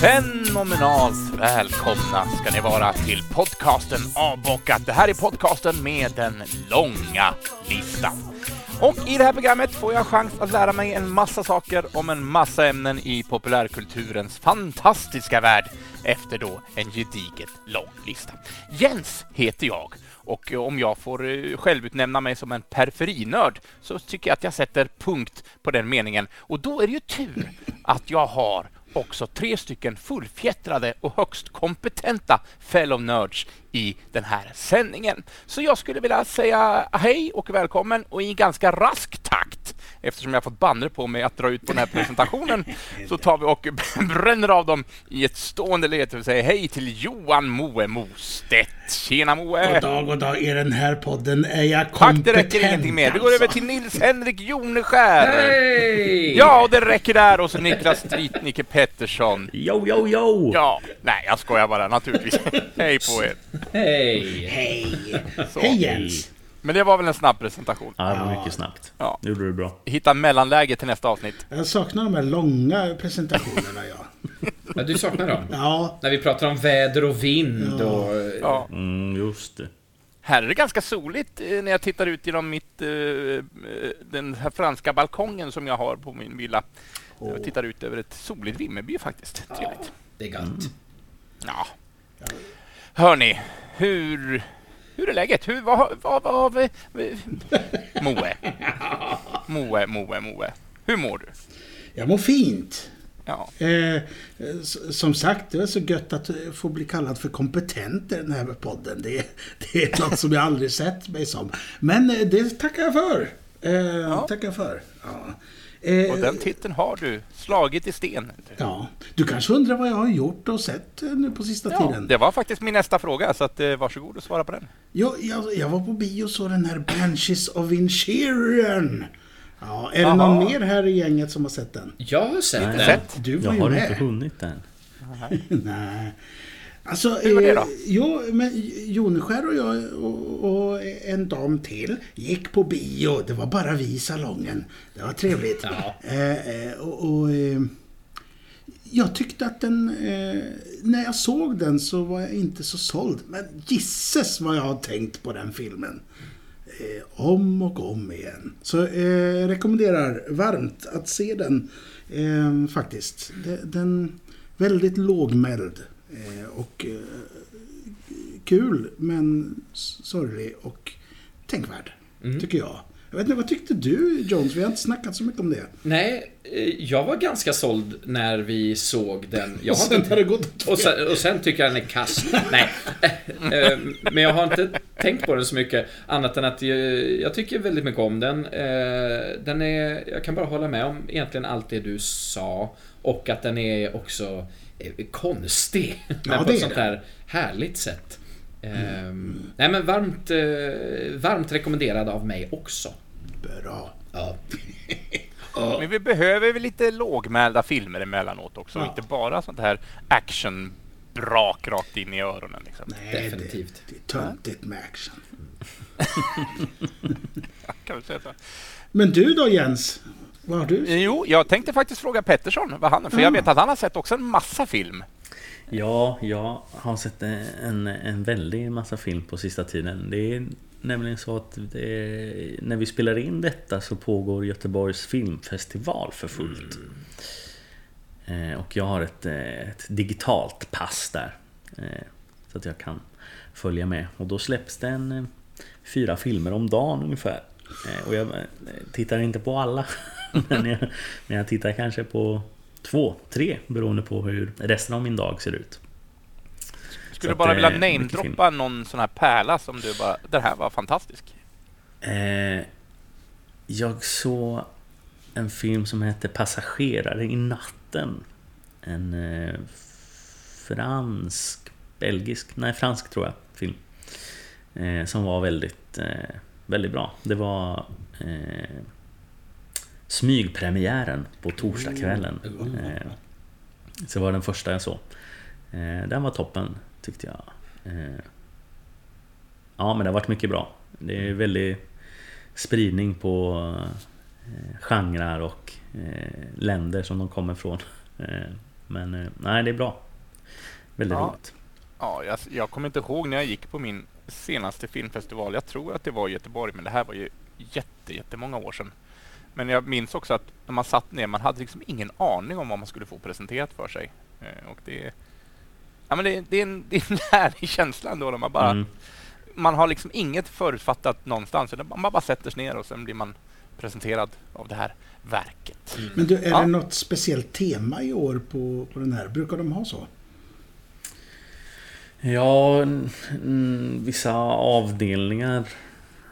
Fenomenalt välkomna ska ni vara till podcasten Avbockat. Det här är podcasten med den långa listan. Och i det här programmet får jag chans att lära mig en massa saker om en massa ämnen i populärkulturens fantastiska värld efter då en gediget lång lista. Jens heter jag och eh, om jag får eh, självutnämna mig som en periferinörd så tycker jag att jag sätter punkt på den meningen. Och då är det ju tur att jag har också tre stycken fullfjättrade och högst kompetenta fellow nerds i den här sändningen. Så jag skulle vilja säga hej och välkommen och i ganska rask takt eftersom jag fått banner på mig att dra ut på den här presentationen så tar vi och bränner av dem i ett stående led och säger hej till Johan Moe Mostedt. Tjena Moe! God dag, god dag. I den här podden är jag Tack, kompetent. det räcker ingenting mer. Vi går över alltså. till Nils-Henrik Joneskär. Hej! Ja, och det räcker där. Och så Niklas Stritnicke Pettersson. Yo, yo, yo! Ja, nej, jag skojar bara naturligtvis. Hej på er. Hej! Hej! Hej Jens! Men det var väl en snabb presentation. Ja, det var mycket snabbt. Ja. Det gjorde du bra. Hitta mellanläge till nästa avsnitt. Jag saknar de här långa presentationerna ja. Ja, du saknar dem? Ja, När vi pratar om väder och vind och... Ja. Mm, just det. Här är det ganska soligt eh, när jag tittar ut genom mitt, eh, eh, den här franska balkongen som jag har på min villa. Jag tittar ut över ett soligt Vimmerby faktiskt. Trevligt. Det är gött. Ja. Hörni, hur, hur är läget? Hur, vad, vad, vad har vi... Moe. Moe, Moe, Moe. Hur mår du? jag mår fint. Ja. Eh, som sagt, det är så gött att få bli kallad för kompetent i den här podden. Det, det är något som jag aldrig sett mig som. Men eh, det tackar jag för. Eh, Tackar jag för. Ja. Eh, Och den titeln har du slagit i sten. ja. Du kanske undrar vad jag har gjort och sett eh, nu på sista Ja, tiden? det var faktiskt min nästa fråga, så att, eh, varsågod och svara på den. Jo, jag, jag var på bio och såg den här Banshees of Inisherin. Ja, är det Jaha. någon mer här i gänget som har sett den? Jag har sett Nej, den. Sett? Du var Jag ju har med. inte hunnit än. Nej. Alltså, Hur var det då? eh, Jo, men Joneskär och jag och, och en dam till gick på bio. Det var bara vi i salongen. Det var trevligt. Ja. Eh, eh, och, och, eh, jag tyckte att den... Eh, när jag såg den så var jag inte så såld. Men gisses vad jag har tänkt på den filmen. Eh, om och om igen. Så eh, rekommenderar varmt att se den faktiskt. De, den väldigt lågmäld och eh, kul men sorglig och tänkvärd. Tycker jag. Jag vet inte, vad tyckte du Jones? Vi har inte snackat så mycket om det. Nej, eh, jag var ganska såld när vi såg den. Jag Och har sen inte... har det gått åt Och sen, och sen tycker jag den är kass. Nej. Eh, Men jag har inte tänkt på den så mycket. Annat än att jag, tycker väldigt mycket om den. Eh, Den är... Jag kan bara hålla med om egentligen allt det du sa. Och att den är också konstig. Men Ja, på det ett är sånt här härligt sätt. Eh, Nej men varmt, eh, varmt rekommenderad av mig också. Bra. Ja. Men vi behöver väl lite lågmälda filmer emellanåt också, Ja. inte bara sånt här actionbrak rakt in i öronen. Liksom. Nej, Definitivt. Det, det är töntigt med action. Kan vi säga så? Men du då Jens? Vad har du? Jo, jag tänkte faktiskt fråga Pettersson, vad han, för jag Ja. vet att han har sett också en massa film. Ja, jag har sett en, en väldig massa film på sista tiden. Det är nämligen så att det, när vi spelar in detta så pågår Göteborgs filmfestival för fullt. Eh, Och jag har ett, eh, ett digitalt pass där. eh, Så att jag kan följa med. Och då släpps det en eh, fyra filmer om dagen ungefär. Eh, Och jag eh, tittar inte på alla. Men jag, men jag tittar kanske på två, tre beroende på hur resten av min dag ser ut. Skulle att bara vilja namedroppa någon sån här pärla som du bara, den här var fantastisk. Eh, jag såg en film som heter Passagerare i natten. En eh, fransk, belgisk, nej fransk tror jag, film. Eh, som var väldigt, eh, väldigt bra. Det var eh, smygpremiären på torsdagskvällen. Eh, så var den första jag såg. Eh, den var toppen tyckte jag. Eh, ja men det har varit mycket bra. Det är väldigt spridning på eh, genrer och länder som de kommer från. Eh, men nej, det är bra. Väldigt Ja. roligt. Ja, jag, jag kommer inte ihåg när jag gick på min senaste filmfestival. Jag tror att det var i Göteborg, men det här var ju jätte, jättemånga år sedan. Men jag minns också att när man satt ner, man hade liksom ingen aning om vad man skulle få presenterat för sig. Eh, Och det, ja, men det, det, är en, det är en härlig känsla ändå när man bara... Mm. Man har liksom inget förutfattat någonstans. Man bara sätter sig ner och sen blir man presenterad av det här verket. Men du, är Ja. det något speciellt tema i år på, på den här? Brukar de ha så? Ja, mm, vissa avdelningar.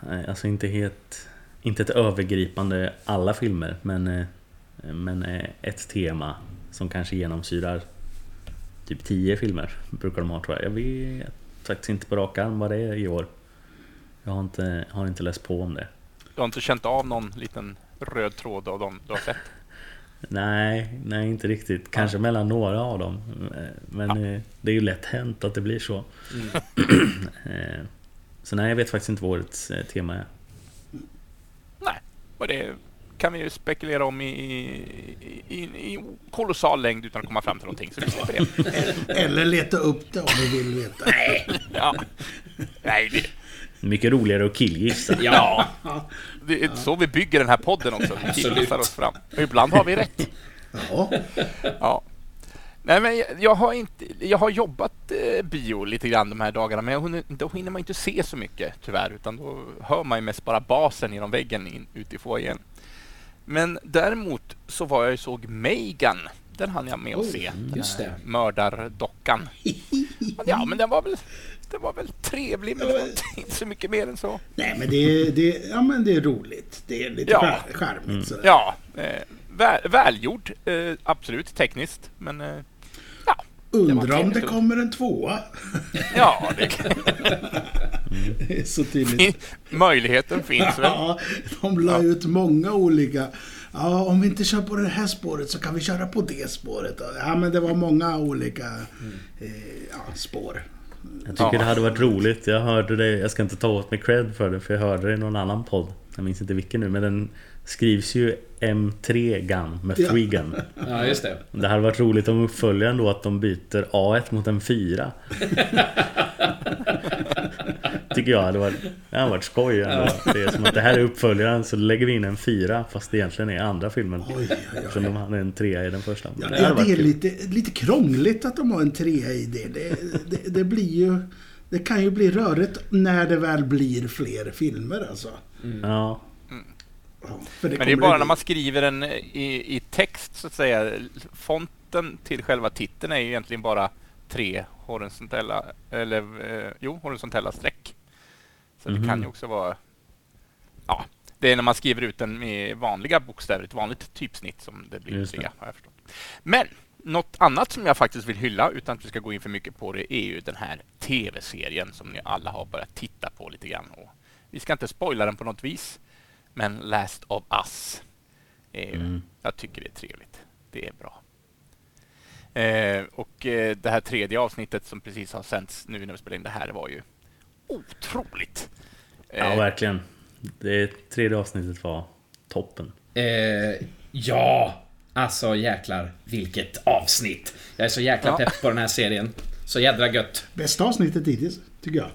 Nej, Alltså inte helt... Inte ett övergripande alla filmer, men, eh, men eh, ett tema som kanske genomsyrar typ 10 filmer brukar de ha tror jag. Jag vet faktiskt inte på rak arm vad det är i år. Jag har inte, har inte läst på om det. Du har inte känt av någon liten röd tråd av dem du har sett? Nej, nej inte riktigt. Kanske mellan några av dem. Men eh, det är ju lätt hänt att det blir så. Eh, Så nej, jag vet faktiskt inte vad årets tema är. Och det kan vi ju spekulera om i, i, i, i kolossal längd utan att komma fram till någonting. Så vi släpper det. Eller leta upp det om du vill veta. Nej. Ja. Nej, det, Mycket roligare att killgissa. Ja, det är så vi bygger den här podden också. Vi killgissar oss fram. Och ibland har vi rätt. Ja. Ja. Nej, men jag, jag, har inte, jag har jobbat eh, bio lite grann de här dagarna, men hinner- då hinner man inte se så mycket tyvärr, utan då hör man ju mest bara basen genom väggen in, ute i foajén. Men däremot så var jag och såg Megan. Den hann jag med att se. Den just här det. Mördardockan. Ja, men den var väl, den var väl trevlig, men det var inte- så mycket mer än så. Nej, men det är, det, är- ja, men det är roligt. Det är lite Ja. charmigt. sådär. Ja, eh, väl, välgjord, eh, absolut tekniskt, men eh. Undrar om det kommer en tvåa. Ja, det, Det är så tydligt. möjligheten finns väl. Ja, de la ut många olika. Ja, om vi inte kör på det här spåret så kan vi köra på det spåret. Ja, men det var många olika eh, ja, spår. Jag tycker Ja. det hade varit roligt. Jag hörde det, jag ska inte ta åt mig cred för det för jag hörde det i någon annan podd. Jag minns inte vilken nu men den skrivs ju M3 Gun med Ja. 3 Gun. ja just det. Det hade varit roligt om uppföljaren då att de byter A1 mot en 4. Tycker jag hade varit, det hade varit skoj ändå. Det är som att det här är uppföljaren så lägger vi in en 4 fast det egentligen är andra filmen. Oj, oj, Eftersom de hade en 3 i den första. Ja, Det det, det är lite, lite krångligt att de har en trea i det. Det, det. det blir ju... Det kan ju bli rörigt när det väl blir fler filmer alltså. Ja, Ja, för Men det är bara när man skriver den i, i text så att säga. Fonten till själva titeln är ju egentligen bara tre horisontella, eller eh, jo, horisontella streck. Så det Mhm. kan ju också vara... Ja, det är när man skriver ut den med vanliga bokstäver, ett vanligt typsnitt som det blir det. tre, har jag förstått. Men något annat som jag faktiskt vill hylla, utan att vi ska gå in för mycket på det, är ju den här tv-serien som ni alla har börjat titta på lite grann. Och vi ska inte spoila den på något vis, men Last of Us. Är, Mm. Jag tycker det är trevligt. Det är bra. Eh, och eh, det här tredje avsnittet som precis har sänts nu när vi spelar in det här var ju otroligt. ja Eh, verkligen. Det tredje avsnittet var toppen. Eh, ja, alltså jäklar vilket avsnitt. Jag är så jäkla Ja. pepp på den här serien. Så jädra gött. Bästa avsnittet hittills, tycker jag.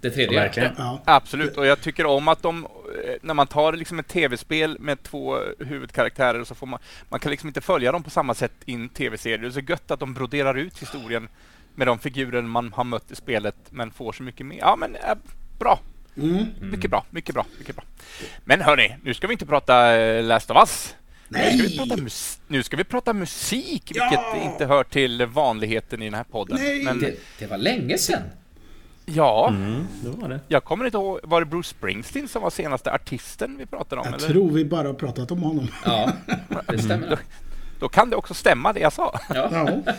Det tredje. Verkligen. Ja. Absolut, och jag tycker om att de, när man tar liksom ett tv-spel med två huvudkaraktärer så får man, man kan liksom inte följa dem på samma sätt i en tv-serie. Det är så gött att de broderar ut historien med de figurer man har mött i spelet men får så mycket mer. Ja men äh, bra, Mm. mycket bra, mycket bra, mycket bra. Men hörni, nu ska vi inte prata eh, Last of Us. Nu ska, vi Nej! prata mus- nu ska vi prata musik, Ja! vilket inte hör till vanligheten i den här podden. Nej! Men Det, det var länge sedan. Ja, Mm, det var det. jag kommer inte ihåg, var det Bruce Springsteen som var senaste artisten vi pratade om? Jag eller? tror vi bara har pratat om honom. Ja, det stämmer. Då kan det också stämma det jag sa. Ja. Ja.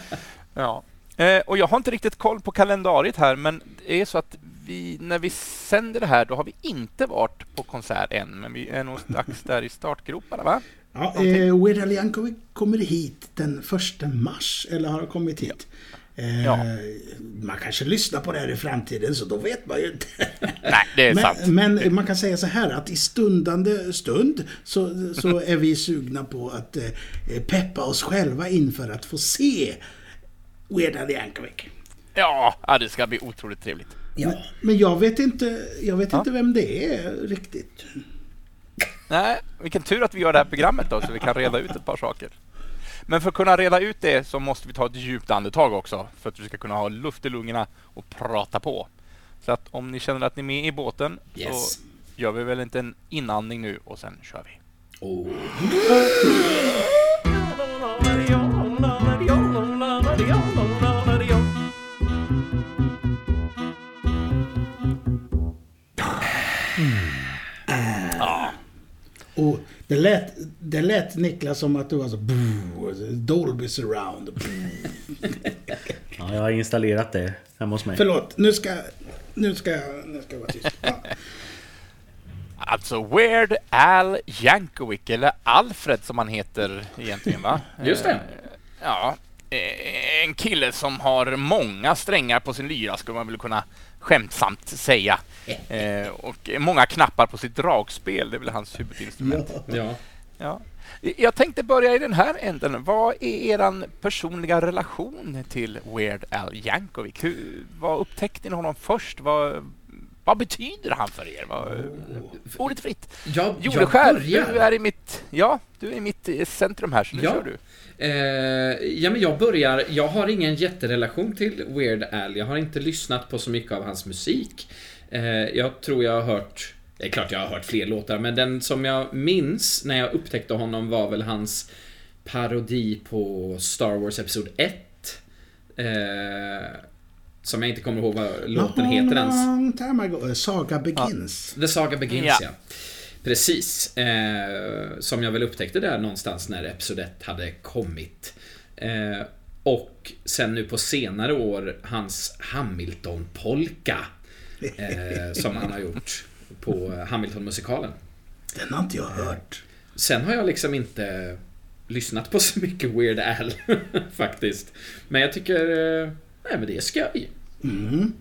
Ja. Eh, och jag har inte riktigt koll på kalendariet här, men det är så att vi, när vi sänder det här, då har vi inte varit på konsert än, men vi är nog strax där i startgroparna, va? Ja, eh, Weird Al Yankovic kommer hit den första mars, eller har kommit hit. Eh, Ja. Man kanske lyssnar på det här i framtiden, så då vet man ju inte. Nej, det är sant. men, men man kan säga så här att i stundande stund så, så är vi sugna på att eh, peppa oss själva inför att få se Weird Al Yankovic. Ja, ja, det ska bli otroligt trevligt. Men, men jag vet inte, jag vet inte vem det är riktigt. Nej, vilken tur att vi gör det här programmet då, så vi kan reda ut ett par saker. Men för att kunna reda ut det så måste vi ta ett djupt andetag också, för att vi ska kunna ha luft i lungorna och prata på. Så att om ni känner att ni är med i båten Yes. så gör vi väl inte en inandning nu och sen kör vi. Oh. Och det lät, det lät Niklas som att du var så... Dolby surround. Ja, jag har installerat det hemma hos mig. Förlåt, nu ska, nu ska, jag- nu ska jag vara tyst. Ja. Alltså Weird Al Yankovic, eller Alfred som han heter egentligen va? Just det. Eh, Ja, eh, en kille som har många strängar på sin lyra skulle man väl kunna skämtsamt säga. Eh, och många knappar på sitt dragspel, det är väl hans huvudinstrument. Ja. Ja. Jag tänkte börja i den här änden. Vad är er personliga relation till Weird Al Yankovic? Hur, vad upptäckte ni honom först? Vad, vad betyder han för er? Vad, ordet fritt. Jag, Jordeskär, du är i mitt, ja, du är i mitt eh, centrum här, så nu Ja. kör du. Eh, ja, men jag börjar. Jag har ingen jätterelation till Weird Al. Jag har inte lyssnat på så mycket av hans musik. Eh, jag tror jag har hört... Det är klart jag har hört fler låtar, men den som jag minns när jag upptäckte honom var väl hans parodi på Star Wars Episod 1. Eh, som jag inte kommer ihåg vad låten heter ens. Long ago. Eh, Saga Begins. The Saga Begins, Ja. ja. Precis. Eh, som jag väl upptäckte där någonstans när Episod 1 hade kommit. Eh, och sen nu på senare år hans Hamilton-polka. Eh, som han har gjort på Hamilton-musikalen. Den har inte jag hört. Sen har jag liksom inte lyssnat på så mycket Weird Al faktiskt. Men jag tycker... Nej men det är skoj. Mm.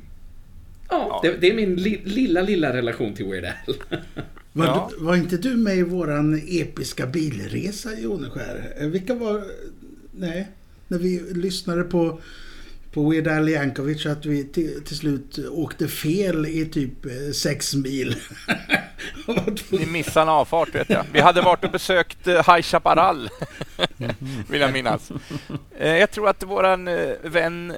Ja, det, det är min li, lilla, lilla relation till Weird Al. Var, Ja. var inte du med i våran episka bilresa i Joneskär? Eh, Vilka var... Nej. När vi lyssnade på, på Weird Al Yankovic att vi till, till slut åkte fel i typ eh, sex mil. Ni missade en avfart vet jag. Vi hade varit och besökt eh, High Chaparral, vill jag minnas. Eh, jag tror att våran vän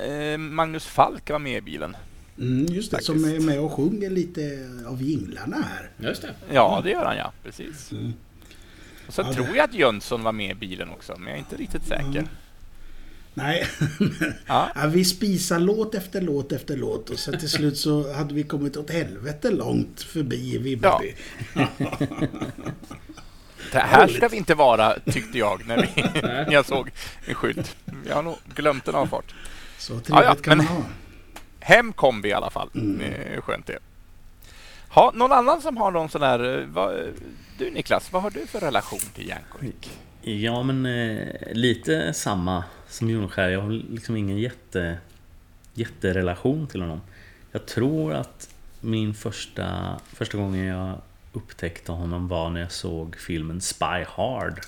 Magnus Falk var med i bilen. mm, just det, Faktiskt. som är med och sjunger lite av jinglarna här. Just det. Ja, det gör han ja. Precis. Och sen Ja, tror jag att Jönsson var med i bilen också, men jag är inte riktigt säker. Nej, Ja. ja, vi spisade låt efter låt efter låt och sen till slut så hade vi kommit åt helvete långt förbi Vibberby. Det här ska vi inte vara, tyckte jag när, vi, när jag såg en skylt. Jag har nog glömt en avfart. Så trevligt Ja, ja, kan man ha. Hem kom vi i alla fall. Är skönt det. Ha, någon annan som har någon sån där... eh, Vad, du Niklas, vad har du för relation till Jankovic? Ja, men eh, lite samma som Jonskär. Jag har liksom ingen jätte, jätterelation till honom. Jag tror att min första, första gången jag upptäckte honom var när jag såg filmen Spy Hard.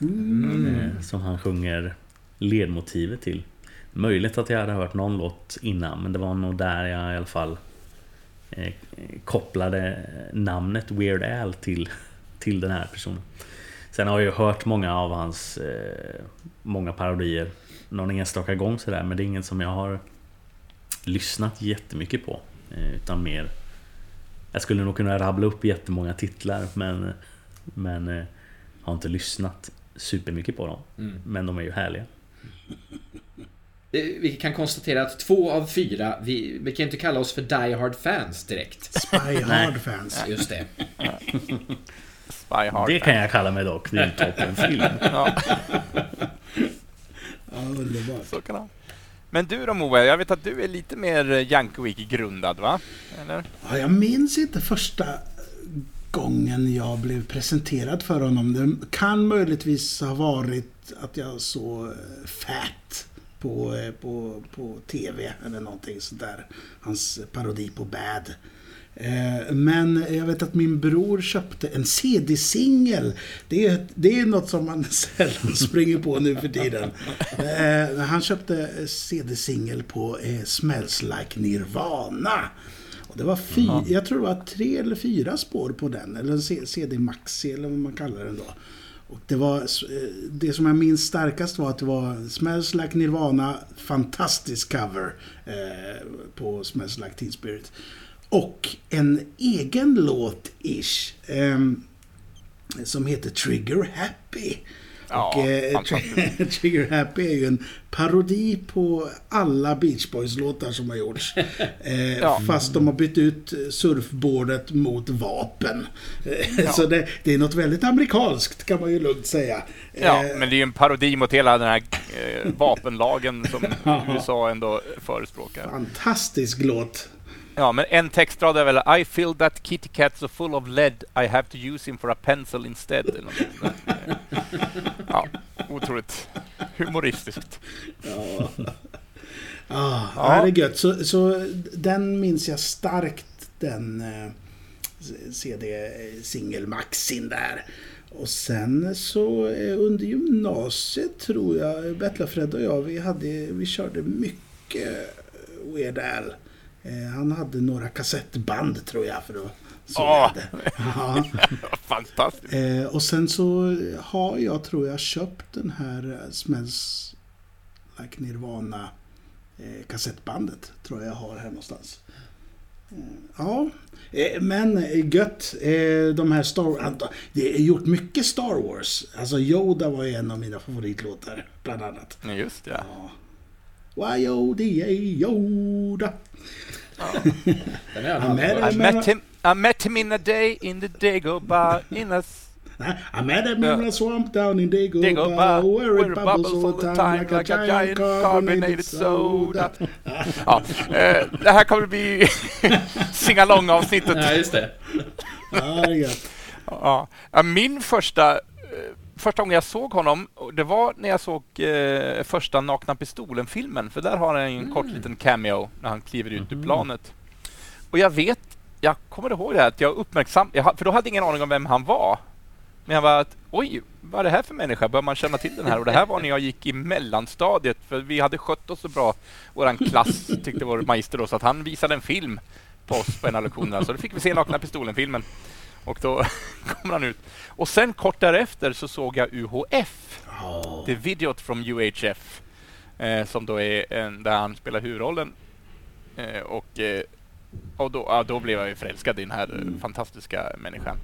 Eh, som han sjunger ledmotivet till. Möjligt att jag hade hört någon låt innan, men det var nog där jag i alla fall eh, kopplade namnet Weird Al till, till den här personen. Sen har jag ju hört många av hans eh, många parodier någon enstaka gång sådär men det är inget som jag har lyssnat jättemycket på. Eh, utan mer Jag skulle nog kunna rabbla upp jättemånga titlar men Men eh, Har inte lyssnat supermycket på dem. Mm. Men de är ju härliga. Eh, Vi kan konstatera att två av fyra, vi, vi kan inte kalla oss för Die Hard fans direkt. Spy Hard fans. Just det. Spy Hard. Det kan jag kalla mig dock. Det är en toppenfilm. Ja, Ja, underbart. så kan vara. Men du då Moe, jag vet att du är lite mer Jankovic-grundad va? Eller? Ja, jag minns inte första gången jag blev presenterad för honom. Det kan möjligtvis ha varit att jag såg eh, Fat på, eh, på, på TV eller någonting sådär. Hans parodi på Bad. Eh, Men jag vet att min bror köpte en CD-singel. Det är, det är något som man sällan springer på nu för tiden. Eh, Han köpte CD-singel på eh, Smells Like Nirvana. Och det var fy, jag tror det var tre eller fyra spår på den. Eller CD Maxi eller vad man kallar den då. Och det, var, eh, det som jag minns starkast var att det var Smells Like Nirvana, fantastisk cover eh, på Smells Like Teen Spirit. Och en egen låt-ish. ehm, som heter Trigger Happy. Ja, och, eh. Trigger Happy är ju en parodi på alla Beach Boys-låtar som har gjorts. Eh, Ja. Fast de har bytt ut surfboardet mot vapen. Eh, Så det, det är något väldigt amerikanskt kan man ju lugnt säga. Ja, Eh, men det är ju en parodi mot hela den här eh, vapenlagen som USA ändå förespråkar. Fantastisk låt. Ja, men en textrad är väl I feel that kitty cat so full of lead I have to use him for a pencil instead. Ja, otroligt humoristiskt. Ja, ja. det är gött. Så, så den minns jag starkt, den eh, CD-singelmaxin där. Och sen så eh, under gymnasiet tror jag, Bettlafred och jag, vi, hade, vi körde mycket Weird Al. Eh, han hade några kassettband tror jag för att så det. Ja. Fantastiskt. Eh, och sen så har jag, tror jag, köpt den här eh, Smells Like Nirvana kassettbandet. Tror jag har här någonstans. Ja, men gött. De här Star Wars. Det är gjort mycket Star Wars. Alltså Yoda var ju en av mina favoritlåtar, bland annat. Just ja. Ja. Y-O-D-A Yoda. Den är I met him, I met him in a day in the Dago bar in a... I met him in a swamp down in Dago, Dago bar, bar where it bubbles all the time like a giant carbonated soda. Ja, eh, det här kommer bli singalong-avsnittet. Ja, just det. Ja, gött. Ja. Ja, Min första, första gången jag såg honom, det var när jag såg eh, första Nakna Pistolen-filmen. För där har han en kort liten cameo när han kliver ut ur planet. Och jag vet, jag kommer ihåg det här, att jag uppmärksam... Jag, för då hade jag ingen aning om vem han var. Men jag var att, oj, vad är det här för människa? Bör man känna till den här? Och det här var när jag gick i mellanstadiet, för vi hade skött oss så bra, våran klass, tyckte vår magister då, så att han visade en film på oss på en av lektionerna. Så då fick vi se Nakna Pistolen-filmen. Och då kommer han ut. Och sen kort därefter så såg jag UHF, The Videot from UHF, eh, som då är en, där han spelar huvudrollen. Eh, och eh, och då, ja, då blev jag ju förälskad i den här eh, fantastiska människan.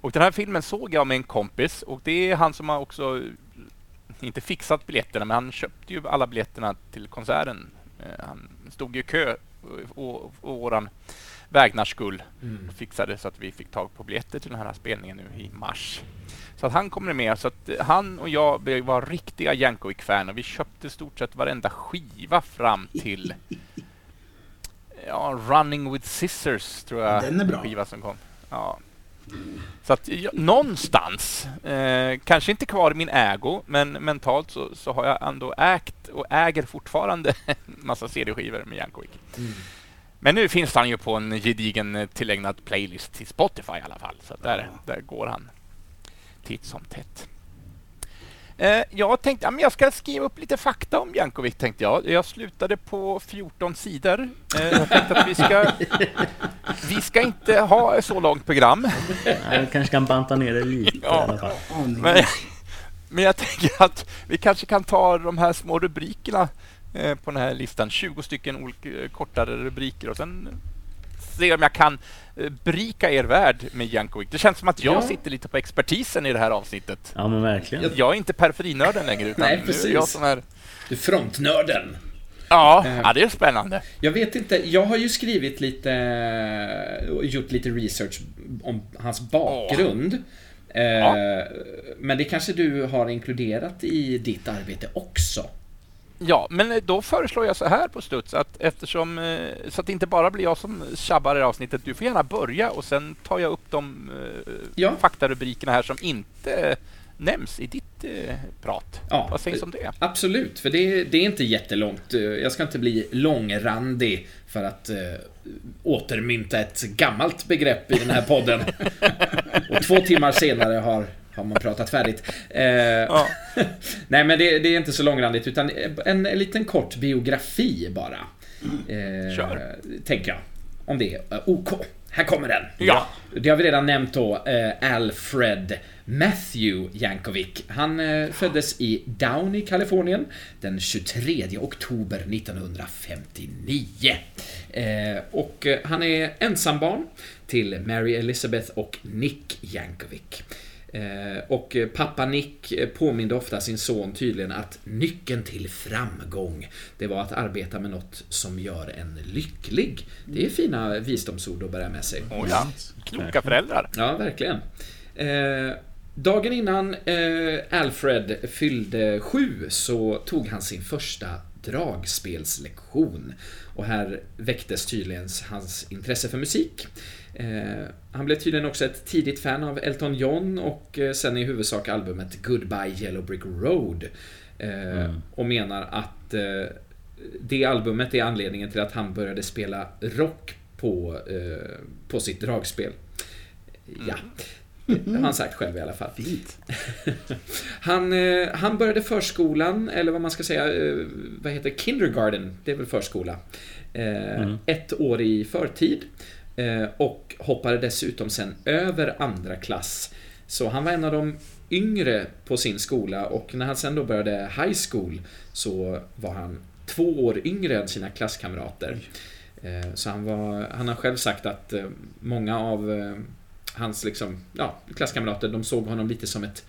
Och den här filmen såg jag med en kompis och det är han som har också eh, inte fixat biljetterna, men han köpte ju alla biljetterna till konserten. Han stod i kö och, och våran vägnars skull och fixade så att vi fick tag på biljetter till den här spelningen nu i mars. Så att han kommer med. Så att han och jag var riktiga Jankovic-fan och vi köpte stort sett varenda skiva fram till ja, Running with Scissors, tror jag. Den är bra. Skiva som kom. Ja. Så att ja, någonstans, eh, kanske inte kvar i min ägo, men mentalt så, så har jag ändå ägt och äger fortfarande en massa CD-skivor med Jankovic. Men nu finns han ju på en gedigen eh, tillägnad playlist till Spotify i alla fall. Så att där, där går han titt som tätt. Eh, jag tänkte ja, men jag ska skriva upp lite fakta om Jankovic. Tänkte jag. jag slutade på 14 sidor. Eh, jag tänkte att vi ska, vi ska inte ha så långt program. Jag kanske kan banta ner det lite Ja. i alla fall. Men, men jag tänker att vi kanske kan ta de här små rubrikerna på den här listan. 20 stycken olika, eh, kortare rubriker och sen se om jag kan eh, berika er värld med Jankovic. Det känns som att jag Ja. sitter lite på expertisen i det här avsnittet. Ja men verkligen. Jag är inte periferinörden längre utan Nej, nu är precis. jag som är... Du frontnörden. Ja, Eh. ja, det är spännande. Jag vet inte, jag har ju skrivit lite, och gjort lite research om hans bakgrund. Eh, Men det kanske du har inkluderat i ditt arbete också? Ja, men då föreslår jag så här på studs att eftersom eh, så att det inte bara blir jag som tjabbar i avsnittet. Du får gärna börja och sen tar jag upp de eh, Ja. faktarubrikerna här som inte nämns i ditt eh, prat. Ja. Vad sägs om det? Absolut, för det, det är inte jättelångt. Eh, Jag ska inte bli långrandig för att eh, återmynta ett gammalt begrepp i den här podden. Och två timmar senare har, har man pratat färdigt. Eh, Ja. Nej, men det, det är inte så långrandigt, utan en, en liten kort biografi bara. Eh, Kör. Tänker jag. Om det är OK. Här kommer den. Ja. Det har vi redan nämnt då, eh, Alfred Matthew Jankovic. Han eh, föddes i Downey, Kalifornien den 23 oktober 1959. Eh, och eh, han är ensambarn till Mary Elizabeth och Nick Jankovic. Eh, och pappa Nick påminde ofta sin son tydligen att nyckeln till framgång, det var att arbeta med något som gör en lycklig. Det är fina visdomsord att bära med sig. Oh, ja. Kloka föräldrar. Ja, verkligen. Eh, dagen innan eh, Alfred fyllde sju så tog han sin första dragspelslektion. Och här väcktes tydligen hans intresse för musik. Eh, han blev tydligen också ett tidigt fan av Elton John och eh, sen i huvudsak albumet Goodbye Yellow Brick Road. Eh, Och menar att det albumet är anledningen till att han började spela rock på, på sitt dragspel. Ja, det har han sagt själv i alla fall. Fint. Han, eh, han började förskolan, eller vad man ska säga, eh, vad heter kindergarten, det är väl förskola. Eh, Ett år i förtid. Och hoppade dessutom sen över andra klass. Så han var en av de yngre på sin skola och när han sen då började high school så var han två år yngre än sina klasskamrater. Så han, var, han har själv sagt att många av hans liksom, ja, klasskamrater, de såg honom lite som ett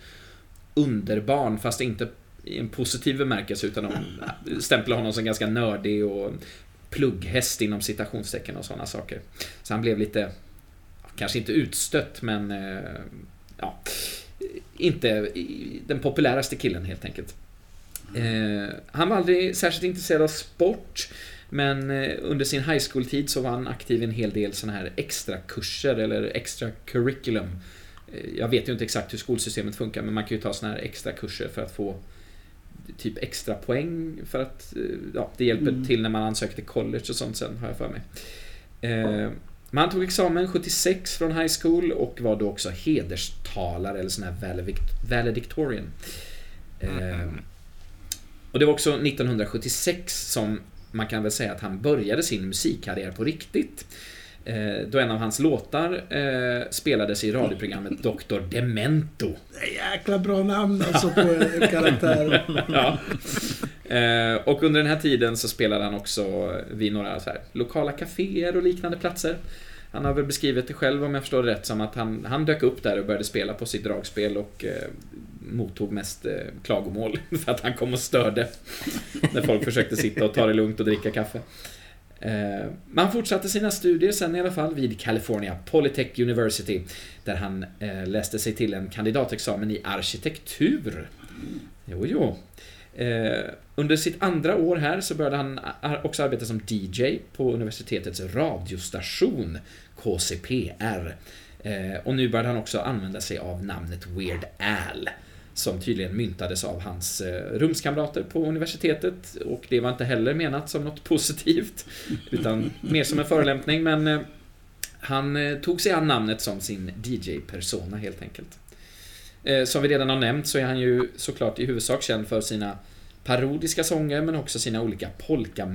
underbarn, fast inte i en positiv bemärkelse, utan de stämplade honom som ganska nördig och plugghäst inom citationstecken och sådana saker. Så han blev lite, kanske inte utstött, men eh, ja, inte den populäraste killen helt enkelt. Eh, han var aldrig särskilt intresserad av sport, men eh, under sin high school-tid så var han aktiv i en hel del sådana här extra kurser eller extra curriculum. Eh, Jag vet ju inte exakt hur skolsystemet funkar, men man kan ju ta sådana här extra kurser för att få typ extra poäng för att eh, ja, det hjälper till när man ansöker till college och sånt sen, har jag för mig. Eh, men han tog examen 76 från high school och var då också hederstalare eller sån här valedict- valedictorian. Eh, och det var också 1976 som man kan väl säga att han började sin musikkarriär på riktigt. Eh, då en av hans låtar eh, spelades i radioprogrammet Dr. Demento. Jäkla bra namn alltså på en karaktär. Ja. Eh, och under den här tiden så spelade han också vid några så här, lokala kaféer och liknande platser. Han har väl beskrivit det själv om jag förstår det rätt som att han, han dök upp där och började spela på sitt dragspel och eh, mottog mest eh, klagomål för att han kom och störde. När folk försökte sitta och ta det lugnt och dricka kaffe. Eh, han fortsatte sina studier sen i alla fall vid California Polytech University där han eh, läste sig till en kandidatexamen i arkitektur. Jo, jo. Eh, under sitt andra år här så började han också arbeta som DJ på universitetets radiostation KCPR. Eh, och nu började han också använda sig av namnet Weird Al. Som tydligen myntades av hans eh, rumskamrater på universitetet. Och det var inte heller menat som något positivt. Utan mer som en förolämpning. Men eh, han eh, tog sig an namnet som sin DJ-persona helt enkelt. Som vi redan har nämnt så är han ju såklart i huvudsak känd för sina parodiska sånger men också sina olika polka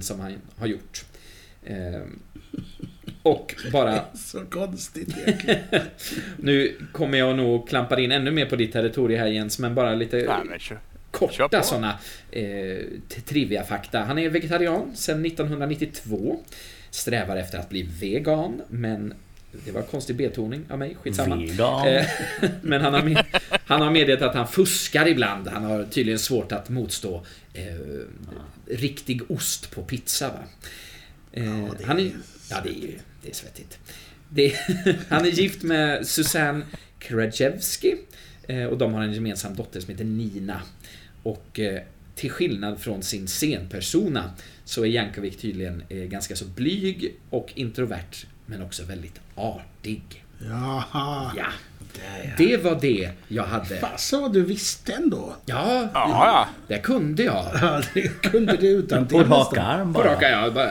som han har gjort. Och bara, Så konstigt egentligen. nu kommer jag nog klampa in ännu mer på ditt territorium här Jens, men bara lite Nej, men kör. Kör korta sådana eh, trivia-fakta. Han är vegetarian sedan 1992. Strävar efter att bli vegan, men det var konstig betoning av mig, skitsamma. Vegan. Eh, Men han har, med, han har meddelat att han fuskar ibland. Han har tydligen svårt att motstå eh, riktig ost på pizza. Va? Eh, det han är, är ja, det är ju det är svettigt. Det, han är gift med Susanne Krajewski eh, och de har en gemensam dotter som heter Nina. Och eh, till skillnad från sin scenpersona så är Jankovic tydligen eh, ganska så blyg och introvert men också väldigt artig. Jaha. Ja, Där, ja. det var det jag hade. Fasen vad du visste ändå. Ja, Ja, det kunde jag. Ja, det kunde du utan På rak arm På bara. raka jag bara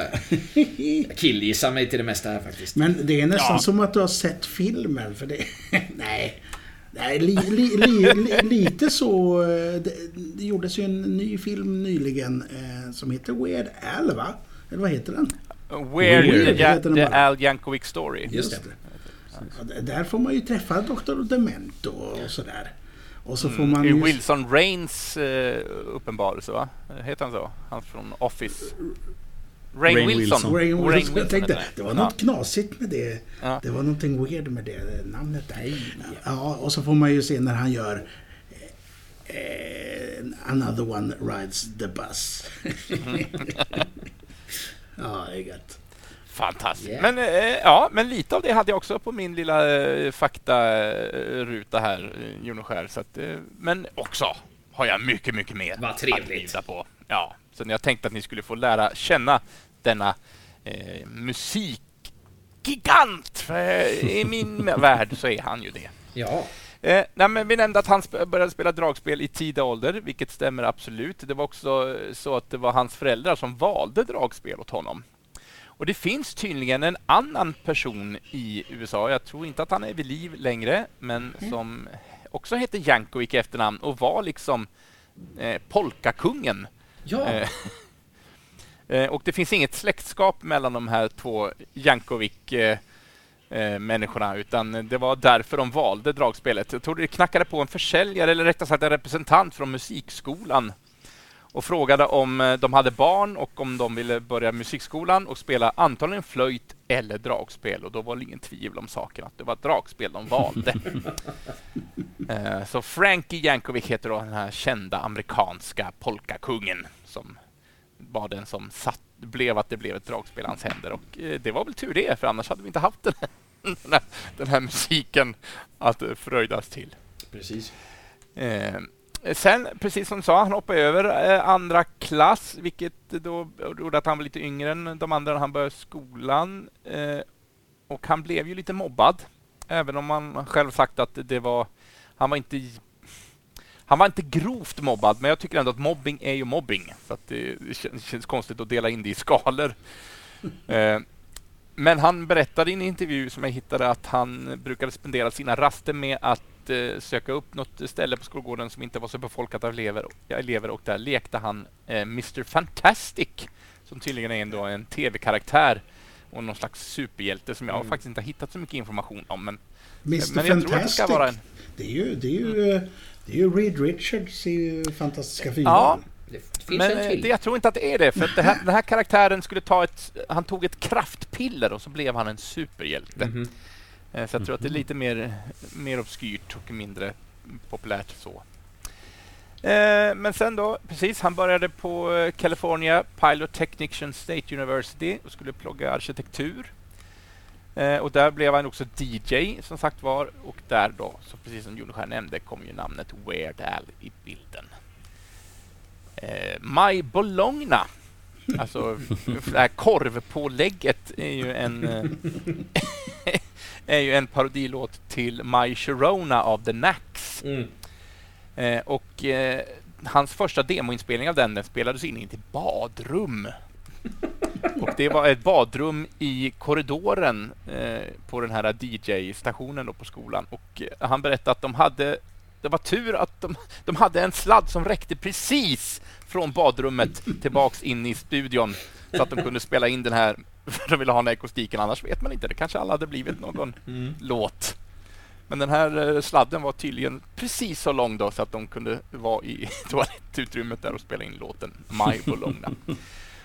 jag killgissar mig till det mesta här faktiskt. Men det är nästan Ja. som att du har sett filmen, för det... nej. Nej, li, li, li, li, lite så... eh, Det, det gjordes ju en ny film nyligen eh, som heter Weird Al, va? Eller vad heter den? Weird, Weird ja, heter den The. Al Yankovic Story. Just det. Ja, d- där får man ju träffa Dr. Demento och sådär. Och så får man I ju... Wilson Rains eh, uppenbarelse, va? Heter han så? Han från Office. Rain, Rainn Wilson. Wilson. Rainn Wilson. Jag tänkte, heter det var Ja. något knasigt med det. Ja. Det var någonting weird med det namnet där. Ja, och så får man ju se när han gör eh, Another one rides the bus. ja, det är gött. Fantastiskt. Yeah. Men, eh, ja, men lite av det hade jag också på min lilla eh, faktaruta här, eh, Joneskär. Så att, eh, men också har jag mycket, mycket mer Vad att trevligt. bjuda på. Ja, så jag tänkte att ni skulle få lära känna denna eh, musikgigant. I min värld så är han ju det. Ja, Eh, nej, men vi nämnde att han sp- började spela dragspel i tidig ålder, vilket stämmer absolut. Det var också så att det var hans föräldrar som valde dragspel åt honom. Och det finns tydligen en annan person i USA, jag tror inte att han är vid liv längre, men som också heter Jankovic i efternamn och var liksom eh, polkakungen. ja. Eh, eh, och det finns inget släktskap mellan de här två Jankovic eh, eh, människorna utan det var därför de valde dragspelet. Jag tror det knackade på en försäljare eller rättare sagt en representant från musikskolan och frågade om eh, de hade barn och om de ville börja musikskolan och spela antagligen flöjt eller dragspel och då var det ingen tvivel om saken att det var dragspel de valde. Eh, Så Frankie Jankovic heter då den här kända amerikanska polkakungen som var den som satt, blev att det blev ett dragspel i hans händer och eh, det var väl tur det för annars hade vi inte haft den här, den här, den här musiken att fröjdas till. precis. Sen, precis som du sa, han hoppade över eh, andra klass, vilket då gjorde att han var lite yngre än de andra när han började skolan. Eh, och han blev ju lite mobbad, även om han själv sagt att det var... Han var inte... Han var inte grovt mobbad, men jag tycker ändå att mobbing är ju mobbing. Så att det, det känns, känns konstigt att dela in det i skalor. Eh, men han berättade i en intervju som jag hittade att han brukade spendera sina raster med att eh, söka upp något ställe på skolgården som inte var så befolkat av elever, elever och där lekte han eh, Mr Fantastic som tydligen är ändå en tv-karaktär och någon slags superhjälte som jag Mm. faktiskt inte har hittat så mycket information om. Men, Mr men jag tror att det ska Fantastic. vara en... Det är ju, det är ju, eh, det är ju Reed Richards i Fantastiska Fyran. Ja, Det Men en eh, det, jag tror inte att det är det, för det här, den här karaktären skulle ta ett... Han tog ett kraftpiller och så blev han en superhjälte. Mhm. Eh, Så jag tror att det är lite mer, mer obskyrt och mindre populärt så. Eh, Men sen då, precis, han började på eh, California Pilot Technician State University och skulle plugga arkitektur. Eh, Och där blev han också DJ som sagt var och där då, så precis som Joneskär nämnde, kom ju namnet Weird Al i bilden. Eh, My Bologna, alltså det här korvpålägget är ju en eh, är ju en parodilåt till My Sharona av The Knacks. Mm. Eh, och eh, hans första demoinspelning av den, den spelades in i ett badrum. och det var ett badrum i korridoren eh, på den här DJ-stationen på skolan. Och eh, han berättade att de hade det var tur att de, de hade en sladd som räckte precis från badrummet tillbaks in i studion så att de kunde spela in den här för de ville ha den här akustiken. Annars vet man inte. Det kanske alla hade blivit någon Mm. låt. Men den här eh, sladden var tydligen precis så lång då så att de kunde vara i toalettutrymmet där och spela in låten My Bologna.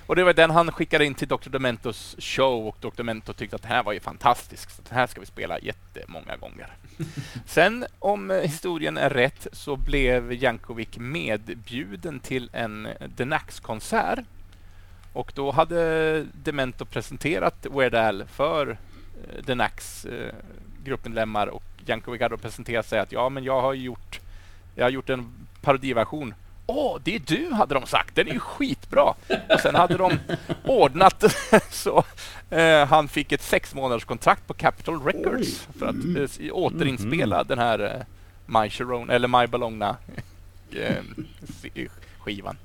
Och det var den han skickade in till Dr. Dementos show och Dr. Demento tyckte att det här var ju fantastiskt. Så det här ska vi spela jättemånga gånger. Sen om eh, historien är rätt så blev Jankovic medbjuden till en eh, The Nax-konsert. Och då hade Demento presenterat Weird Al för eh, The Nax eh, gruppmedlemmar och Jankovic hade då presenterat sig att ja, men jag har gjort, jag har gjort en parodiversion Åh, det är du, hade de sagt. Den är ju skitbra. Och sen hade de ordnat så eh, han fick ett sex månaders kontrakt på Capitol Records för att eh, återinspela den här eh, My Sharona, eller My Bologna eh, skivan.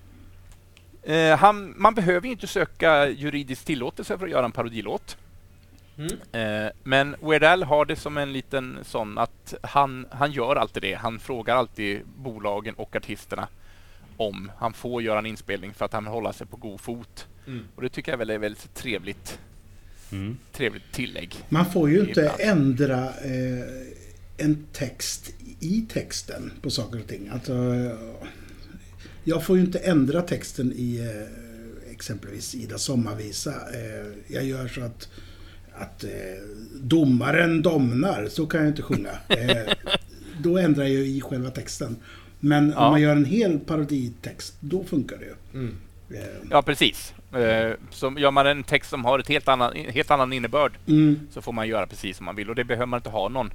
Eh, han, man behöver ju inte söka juridisk tillåtelse för att göra en parodilåt. Mm. Eh, men Weird Al har det som en liten sån att han, han gör alltid det. Han frågar alltid bolagen och artisterna om han får göra en inspelning för att han vill hålla sig på god fot. Mm. Och det tycker jag väl är väldigt trevligt, Mm. trevligt tillägg. Man får ju inte Ibland. ändra eh, en text i texten på saker och ting. Alltså, jag får ju inte ändra texten i eh, exempelvis Ida sommarvisa. Eh, jag gör så att, att eh, domaren domnar, så kan jag inte sjunga. Då ändrar jag i själva texten. Men Ja. om man gör en hel paroditext, då funkar det ju. Mm. Ja, precis. Så gör man en text som har ett helt annan, helt annan innebörd mm, så får man göra precis som man vill och det behöver man inte ha någon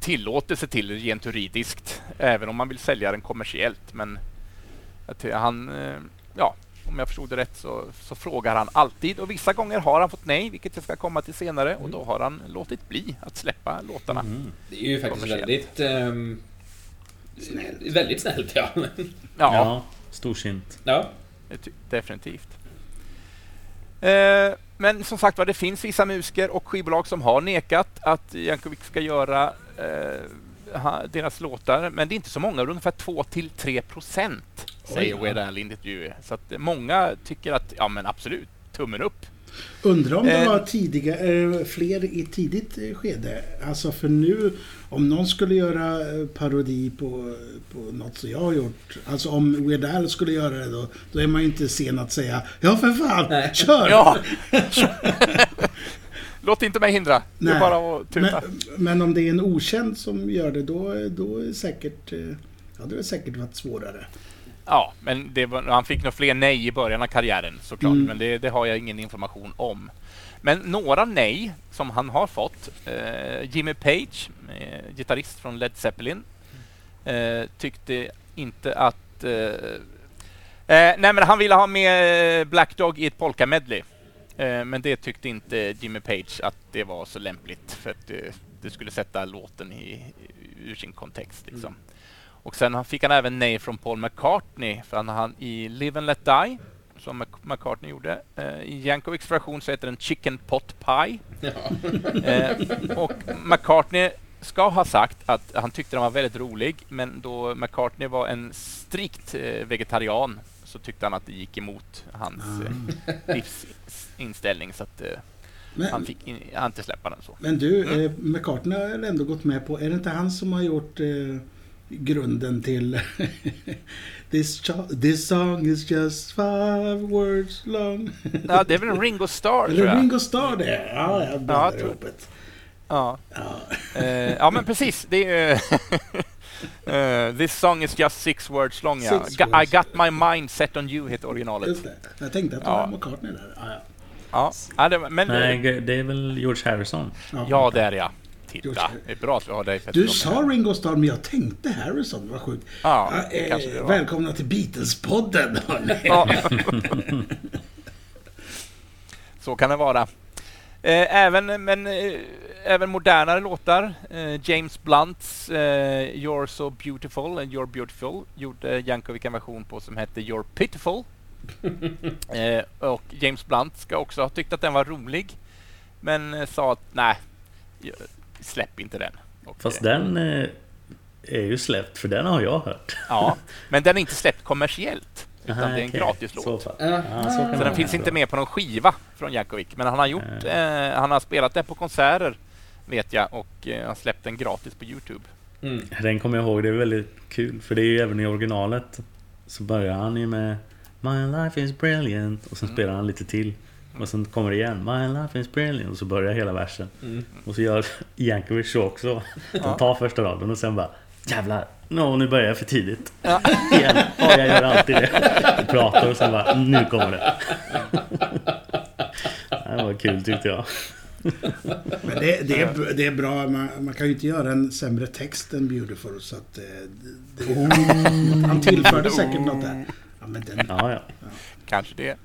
tillåtelse till rent juridiskt, även om man vill sälja den kommersiellt. Men han, eh, ja, om jag förstod det rätt så, så frågar han alltid och vissa gånger har han fått nej, vilket jag ska komma till senare och då har han låtit bli att släppa låtarna. Mm. Det är ju faktiskt väldigt... ehm, Snällt. Väldigt snällt, ja. Ja, Ja, storsint. ja. definitivt. Eh, men som sagt var, det finns vissa musiker och skivbolag som har nekat att Jankovic ska göra eh, deras låtar, men det är inte så många, ungefär 2 till 3 procent, säger. Weird Al i intervjuer. Så att många tycker att, ja men absolut, tummen upp. Undrar om det Eh. var tidiga, eh, fler i tidigt skede. Alltså för nu, om någon skulle göra eh, parodi på, på något som jag har gjort. Alltså om Weird Al skulle göra det då, då är man ju inte sen att säga Ja för fan, Nej. kör! Ja! Låt inte mig hindra. Det är Nej. bara att tuta. men, men om det är en okänd som gör det, då, då är det säkert... eh, Ja, det har säkert varit svårare. Ja, men det han fick nog fler nej i början av karriären såklart, Mm. men det, det har jag ingen information om. Men några nej som han har fått. Eh, Jimmy Page, eh, gitarrist från Led Zeppelin, eh, tyckte inte att... Eh, eh, nej, men han ville ha med Black Dog i ett polka-medley. Eh, men det tyckte inte Jimmy Page att det var så lämpligt för att det, skulle sätta låten i, ur sin kontext. Liksom. Och sen fick han även nej från Paul McCartney för han, han i Live and Let Die som McCartney gjorde. Eh, I Jankovics version så heter den Chicken Pot Pie. ja. Eh, och McCartney ska ha sagt att han tyckte den var väldigt rolig men då McCartney var en strikt eh, vegetarian så tyckte han att det gick emot hans eh, livsinställning så att eh, han Men, fick in, han inte släppa den så. men du, eh, McCartney har väl ändå gått med på, är det inte han som har gjort eh, grunden till this, this song is just five words long. Ja, det är väl Ringo Starr tror jag. Ringo Starr det? Ja, jag blandar jag tror- ihop det. Ja. Ja. Eh, ja, men precis. Det är ju... eh, this song is just six words long. Ja. Ga- I got my mind set on you heter originalet. Just det. Jag tänkte att det Ja. var McCartney där. Ja, ja. Ja, ja det, men... Nej, det är väl George Harrison. Ja, det är det, ja. Titta, det är bra att vi har dig Petter, Du sa. Ringo Starr, men jag tänkte Harrison. Vad sjukt. Ja, Ja, det eh, var. välkomna till Beatles-podden. Ja. Så kan det vara. Eh, även, men, eh, även modernare låtar. Eh, James Blunts You're so beautiful and You're beautiful gjorde Jankovic en version på som hette You're pitiful. och James Blunt ska också ha tyckt att den var rolig. Men sa att nej, släpp inte den. Och, Fast den är ju släppt, för den har jag hört. Ja, men den är inte släppt kommersiellt. Utan Aha, det är en. Så fall. Ja. Ja, så kan Så det den finns inte med på någon skiva från Jankovic. Men han har gjort, eh, han har spelat den på konserter vet jag och eh, har släppt den gratis på Youtube. Mm. Den kommer jag ihåg, det är väldigt kul. För det är ju även i originalet. Så börjar han ju med My life is brilliant. Och sen Mm. spelar han lite till. Och sen kommer det igen. My life is brilliant. Och så börjar hela versen. Mm. Och så gör Jankovic så också. De tar första raden och sen bara Jävlar! No, nu börjar jag för tidigt. Ja. Igen. Ja, jag gör alltid det. Jag pratar och sen bara Nu kommer det. Det var kul tyckte jag. Men det, det, är, det är bra. Man, man kan ju inte göra en sämre text än Beautiful. Så att eh, det, det, han tillförde säkert något där. Ja, men den, Ja, ja. Kanske det.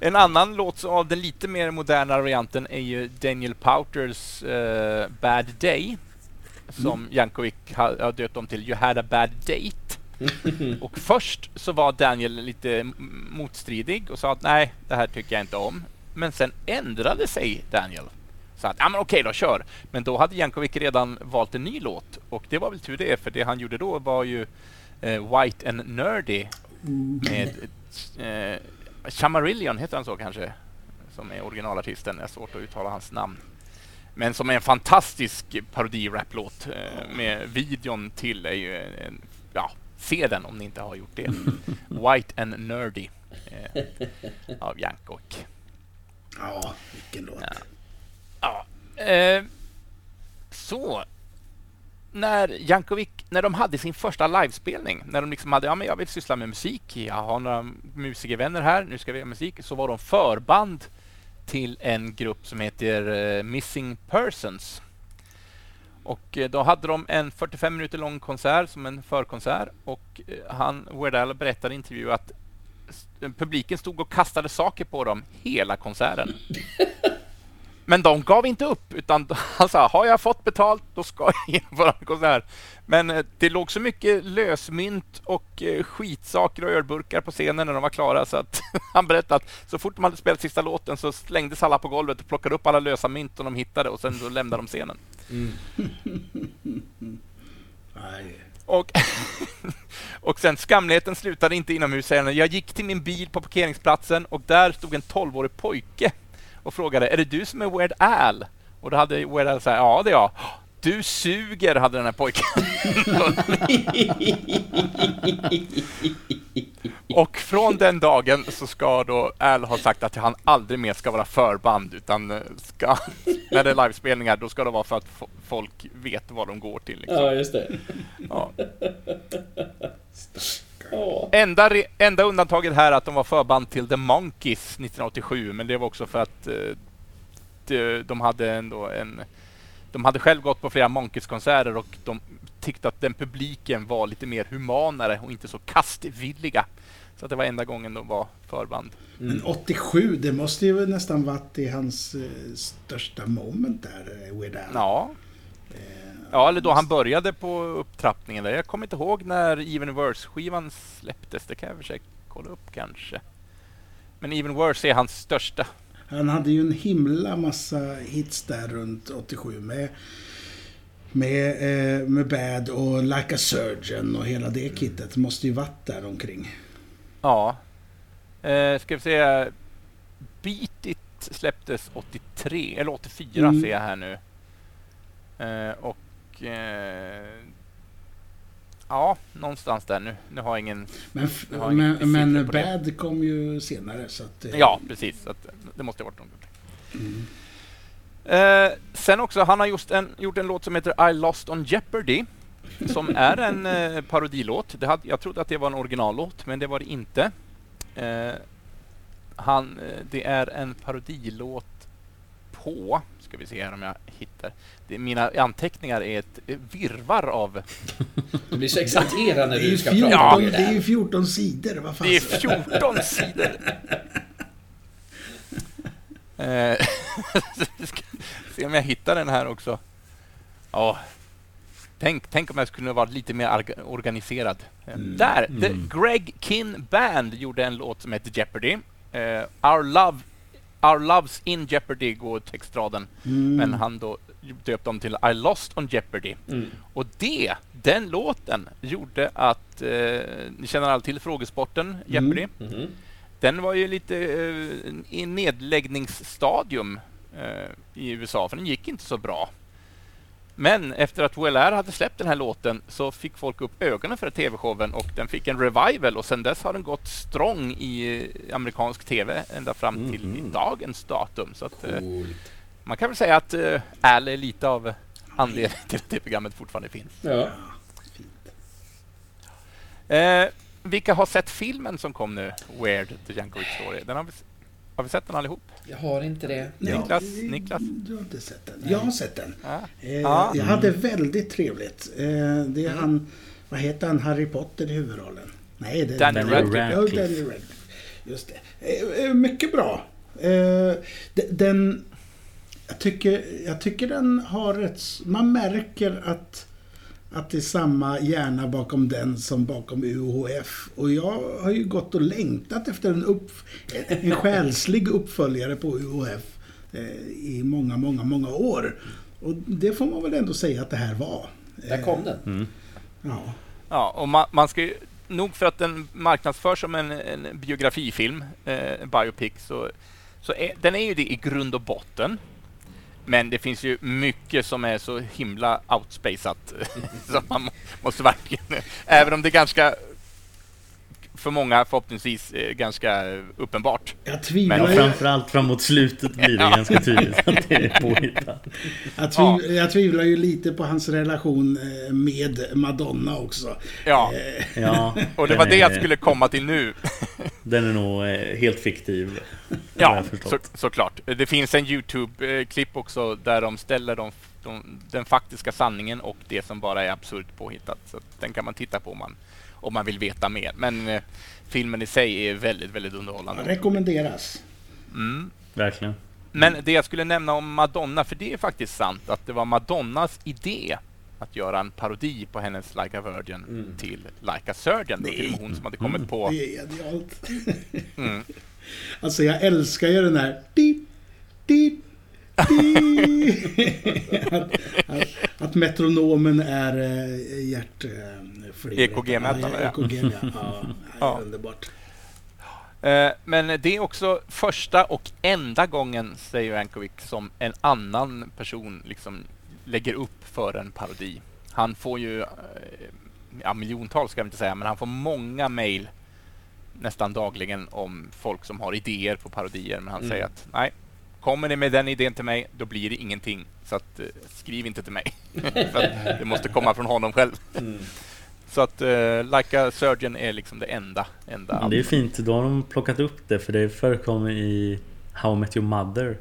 En annan låt av den lite mer moderna varianten är ju Daniel Pouters eh, Bad Day. Som Jankovic har, har döpt om till You had a bad date. och först så var Daniel lite motstridig och sa att nej, det här tycker jag inte om. Men sen ändrade sig Daniel. Så att, ja men okej då, kör. Men då hade Jankovic redan valt en ny låt. Och det var väl tur det, för det han gjorde då var ju eh, White and Nerdy med eh, Chamarillion, heter han så kanske? Som är originalartisten. Det är svårt att uttala hans namn. Men som är en fantastisk parodi-raplåt eh, med videon till är ju en, ja, se den om ni inte har gjort det. White and Nerdy eh, av Jankovic. ja, vilken låt. Ja. Eh, så. När Jankovic, när de hade sin första livespelning, när de liksom hade, ja men jag vill syssla med musik, jag har några musikervänner här, nu ska vi göra musik, så var de förband till en grupp som heter eh, Missing Persons. Och eh, då hade de en 45 minuter lång konsert som en förkonsert och eh, han, Weird Al berättade i intervju att publiken stod och kastade saker på dem hela konserten. Men de gav inte upp, utan han sa har jag fått betalt, då ska jag genomföra en konsert. Men eh, det låg så mycket lösmynt och eh, skitsaker och ölburkar på scenen när de var klara så att han berättade att så fort de hade spelat sista låten så slängdes alla på golvet och plockade upp alla lösa mynt som de hittade och sen så lämnade de scenen. Nej. Och, och sen skamligheten slutade inte inomhus. säger. Jag gick till min bil på parkeringsplatsen och där stod en 12-årig pojke och frågade är det du som är Weird Al? Och då hade Weird Al sagt ja det är jag. Du suger, hade den här pojken. och från den dagen så ska då Al ha sagt att han aldrig mer ska vara förband utan eh, ska, när det är livespelningar då ska det vara för att fo- folk vet vad de går till. Liksom. Ja, just det. Ja. Enda, enda undantaget här är att de var förband till The Monkees 1987, men det var också för att eh, de hade ändå en... De hade själv gått på flera Monkees-konserter och de tyckte att den publiken var lite mer humanare och inte så kastvilliga. Så att det var enda gången de var förband. Men 87, det måste ju nästan varit i hans eh, största moment där, eh, Weird Al. Ja. Ja, eller då han började på upptrappningen. Där. Jag kommer inte ihåg när Even Worse-skivan släpptes. Det kan jag försöka kolla upp kanske. Men Even Worse är hans största. Han hade ju en himla massa hits där runt 87 med med, eh, med Bad och Like a Surgeon och hela det kittet måste ju varit där omkring. Ja. Eh, ska vi se. Beat It släpptes 83, eller 84 Mm. ser jag här nu. Eh, och... Eh, ja, någonstans där nu. Nu har jag ingen... Men, Jag inga men, på det. Bad kom ju senare så att... eh, Ja, precis. Så att, det måste ha varit något. Eh, sen också, han har just en, gjort en låt som heter I Lost on Jeopardy. Som är en eh, parodilåt. Det hade, jag trodde att det var en originallåt, men det var det inte. Eh, han, eh, det är en parodilåt på, ska vi se här om jag hittar. Det, mina anteckningar är ett eh, virvar av... Du blir så exalterad när Det är, ju du ska 14, prata om det är ju det. 14 sidor, vad fan. Det är 14 sidor. Eh, se om jag hittar den här också. Ja. Tänk, tänk om jag skulle vara lite mer organiserad. Eh, Där! The Greg Kin Band gjorde en låt som heter Jeopardy. Eh, Our, love, Our Loves in Jeopardy går textraden. Mm. Men han då döpte om till I Lost on Jeopardy. Mm. Och det, den låten, gjorde att... Eh, ni känner alla till frågesporten Jeopardy? Mhm. Den var ju lite eh, i nedläggningsstadium eh, i USA, för den gick inte så bra. Men efter att WLR hade släppt den här låten så fick folk upp ögonen för TV-showen och den fick en revival och sedan dess har den gått strong i eh, amerikansk TV ända fram till Mhm. dagens datum. Så att, eh, man kan väl säga att eh, Al är lite av anledningen till att det programmet fortfarande finns. Ja. Eh, vilka har sett filmen som kom nu? Weird, The Jankovic Story. Den har Har vi sett den allihop? Jag har inte det. Nej, Niklas, Niklas? Du har inte sett den? Jag har sett den. Ja. Eh, Ja. Jag hade väldigt trevligt. Eh, det är Mm. han, vad heter han, Harry Potter i huvudrollen? Nej, det är Daniel Radcliffe. Radcliffe. Daniel Radcliffe. Just det. Eh, eh, mycket bra. Eh, de- den... Jag tycker, jag tycker den har ett... Man märker att, att det är samma hjärna bakom den som bakom UHF. Och jag har ju gått och längtat efter en, upp, en själslig uppföljare på UHF eh, i många, många, många år. Och det får man väl ändå säga att det här var. Där kom den. Mm. Ja. Ja, och man, man ska ju, nog för att den marknadsförs som en, en biografifilm, eh, biopic, så, så är, den är ju det i grund och botten. Men det finns ju mycket som är så himla outspacat så man måste verkligen, även om det är ganska för många förhoppningsvis eh, ganska uppenbart. Jag Men tvivlar Men framförallt framåt slutet blir det Ja. ganska tydligt att det är påhittat. Jag, tviv, jag tvivlar ju lite på hans relation eh, med Madonna också. Ja, Eh, Ja, och det var det jag skulle komma till nu. Den är nog helt fiktiv. Ja, så, såklart. Det finns en YouTube-klipp också där de ställer de, de, den faktiska sanningen och det som bara är absurt påhittat. Så den kan man titta på om man, om man vill veta mer. Men eh, filmen i sig är väldigt, väldigt underhållande. rekommenderas. Mm. Verkligen. Men det jag skulle nämna om Madonna, för det är faktiskt sant att det var Madonnas idé att göra en parodi på hennes Like a Virgin Mm. till Like a Surgeon. Det var hon som hade kommit på... Det är genialt. Mm. Alltså jag älskar ju den här... Di, di, di. att, att, att metronomen är äh, hjärtflygret. EKG-mätaren, ja. EKG, ja. ja. ja. Ja. Underbart. Eh, Men det är också första och enda gången, säger Ankovic, som en annan person liksom lägger upp för en parodi. Han får ju, eh, ja, miljontals ska jag inte säga, men han får många mejl nästan dagligen om folk som har idéer på parodier. Men han Mm. säger att nej, kommer ni med den idén till mig, då blir det ingenting. Så att, eh, skriv inte till mig. det måste komma från honom själv. Mm. Så att uh, Like a Surgeon är liksom det enda. enda Men det är fint, då har de plockat upp det för det förekommer i How I Met Your Mother.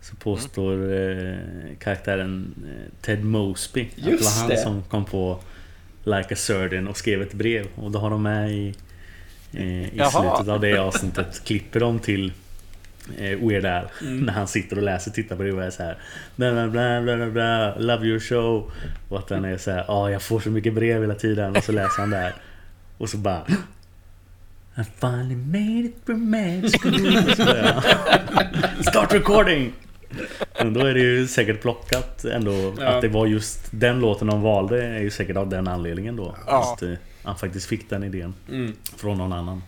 Så påstår eh, karaktären eh, Ted Mosby att det Just var han det. som kom på Like a Surgeon och skrev ett brev. Och då har de med i, eh, i Jaha. slutet av det avsnittet klipper de till eh, Weird Al Mm. när han sitter och läser, tittar på det och är så här bla bla bla bla Love your show Och att han är så här, ja jag får så mycket brev hela tiden och så läser han där Och så bara I finally made it from Och han, Start recording! Men då är det ju säkert plockat ändå Ja. Att det var just den låten de valde är ju säkert av den anledningen då Ja. Att eh, han faktiskt fick den idén Mm. från någon annan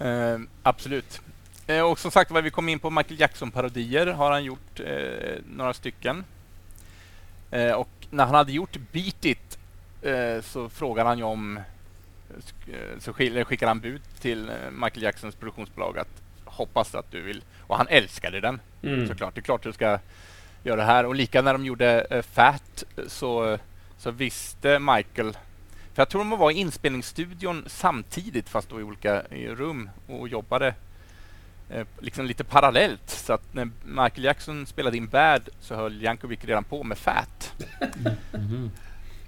Eh, absolut. Eh, och som sagt var, vi kom in på Michael Jackson-parodier. Har han gjort eh, några stycken. Eh, och när han hade gjort Beat It eh, så frågade han ju om... eh, Så skickade han bud till eh, Michael Jacksons produktionsbolag att hoppas att du vill... Och han älskade den Mm. såklart. Det är klart du ska göra det här. Och lika när de gjorde Fat så, så visste Michael för jag tror de var i inspelningsstudion samtidigt fast då i olika rum och jobbade liksom lite parallellt. Så att när Michael Jackson spelade in Bad så höll Jankovic redan på med Fat. Mhm.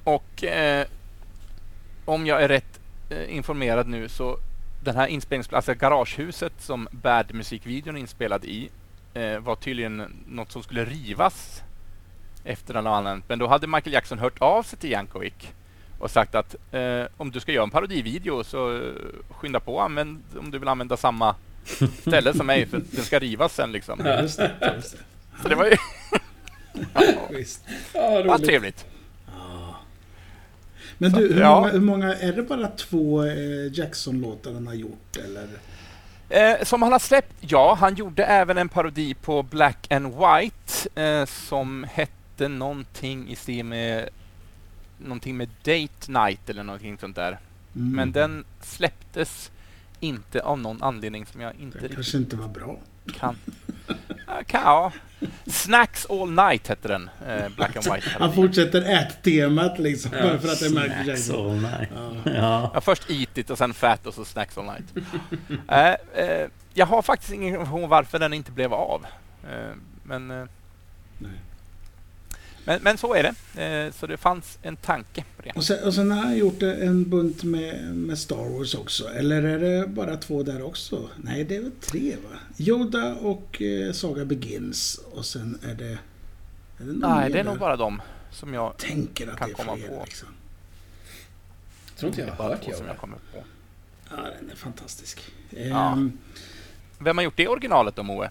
Och eh, om jag är rätt eh, informerad nu så den här inspelnings... Alltså garagehuset som Bad-musikvideon är inspelad i eh, var tydligen något som skulle rivas efter den annan. Men då hade Michael Jackson hört av sig till Jankovic och sagt att eh, om du ska göra en parodivideo så eh, skynda på använd, om du vill använda samma ställe som mig för den ska rivas sen liksom. Just det. Just det. Så det var ju ja, Visst. Ja, vad roligt. trevligt. Men du, hur, Ja. många, hur många... Är det bara två eh, Jackson-låtar han har gjort, eller? Eh, som han har släppt? Ja, han gjorde även en parodi på Black and White eh, som hette någonting i stil med någonting med Date Night eller någonting sånt där. Mm. Men den släpptes inte av någon anledning som jag inte riktigt kanske inte var bra. kan. Kan ja. Snacks All Night hette den, eh, Black and White. Han fortsätter ät-temat liksom, Ja, för att det är Michael Jackson. all night Ja. Ja, Ja, först Eat It och sen Fat och så Snacks All Night. Eh, eh, jag har faktiskt ingen information varför den inte blev av. Eh, men, eh, Nej. Men, men så är det. Eh, så det fanns en tanke på det. Och sen, och sen har han gjort en bunt med, med Star Wars också. Eller är det bara två där också? Nej, det är väl tre va? Yoda och eh, Saga Begins. Och sen är det... Är det Nej, det är nog bara de som jag Tänker att kan det är komma fler på. liksom. Jag tror inte jag har hört Yoda. jag kommer på. Ja, den är fantastisk. Ja. Ehm, Vem har gjort det originalet då, Moe?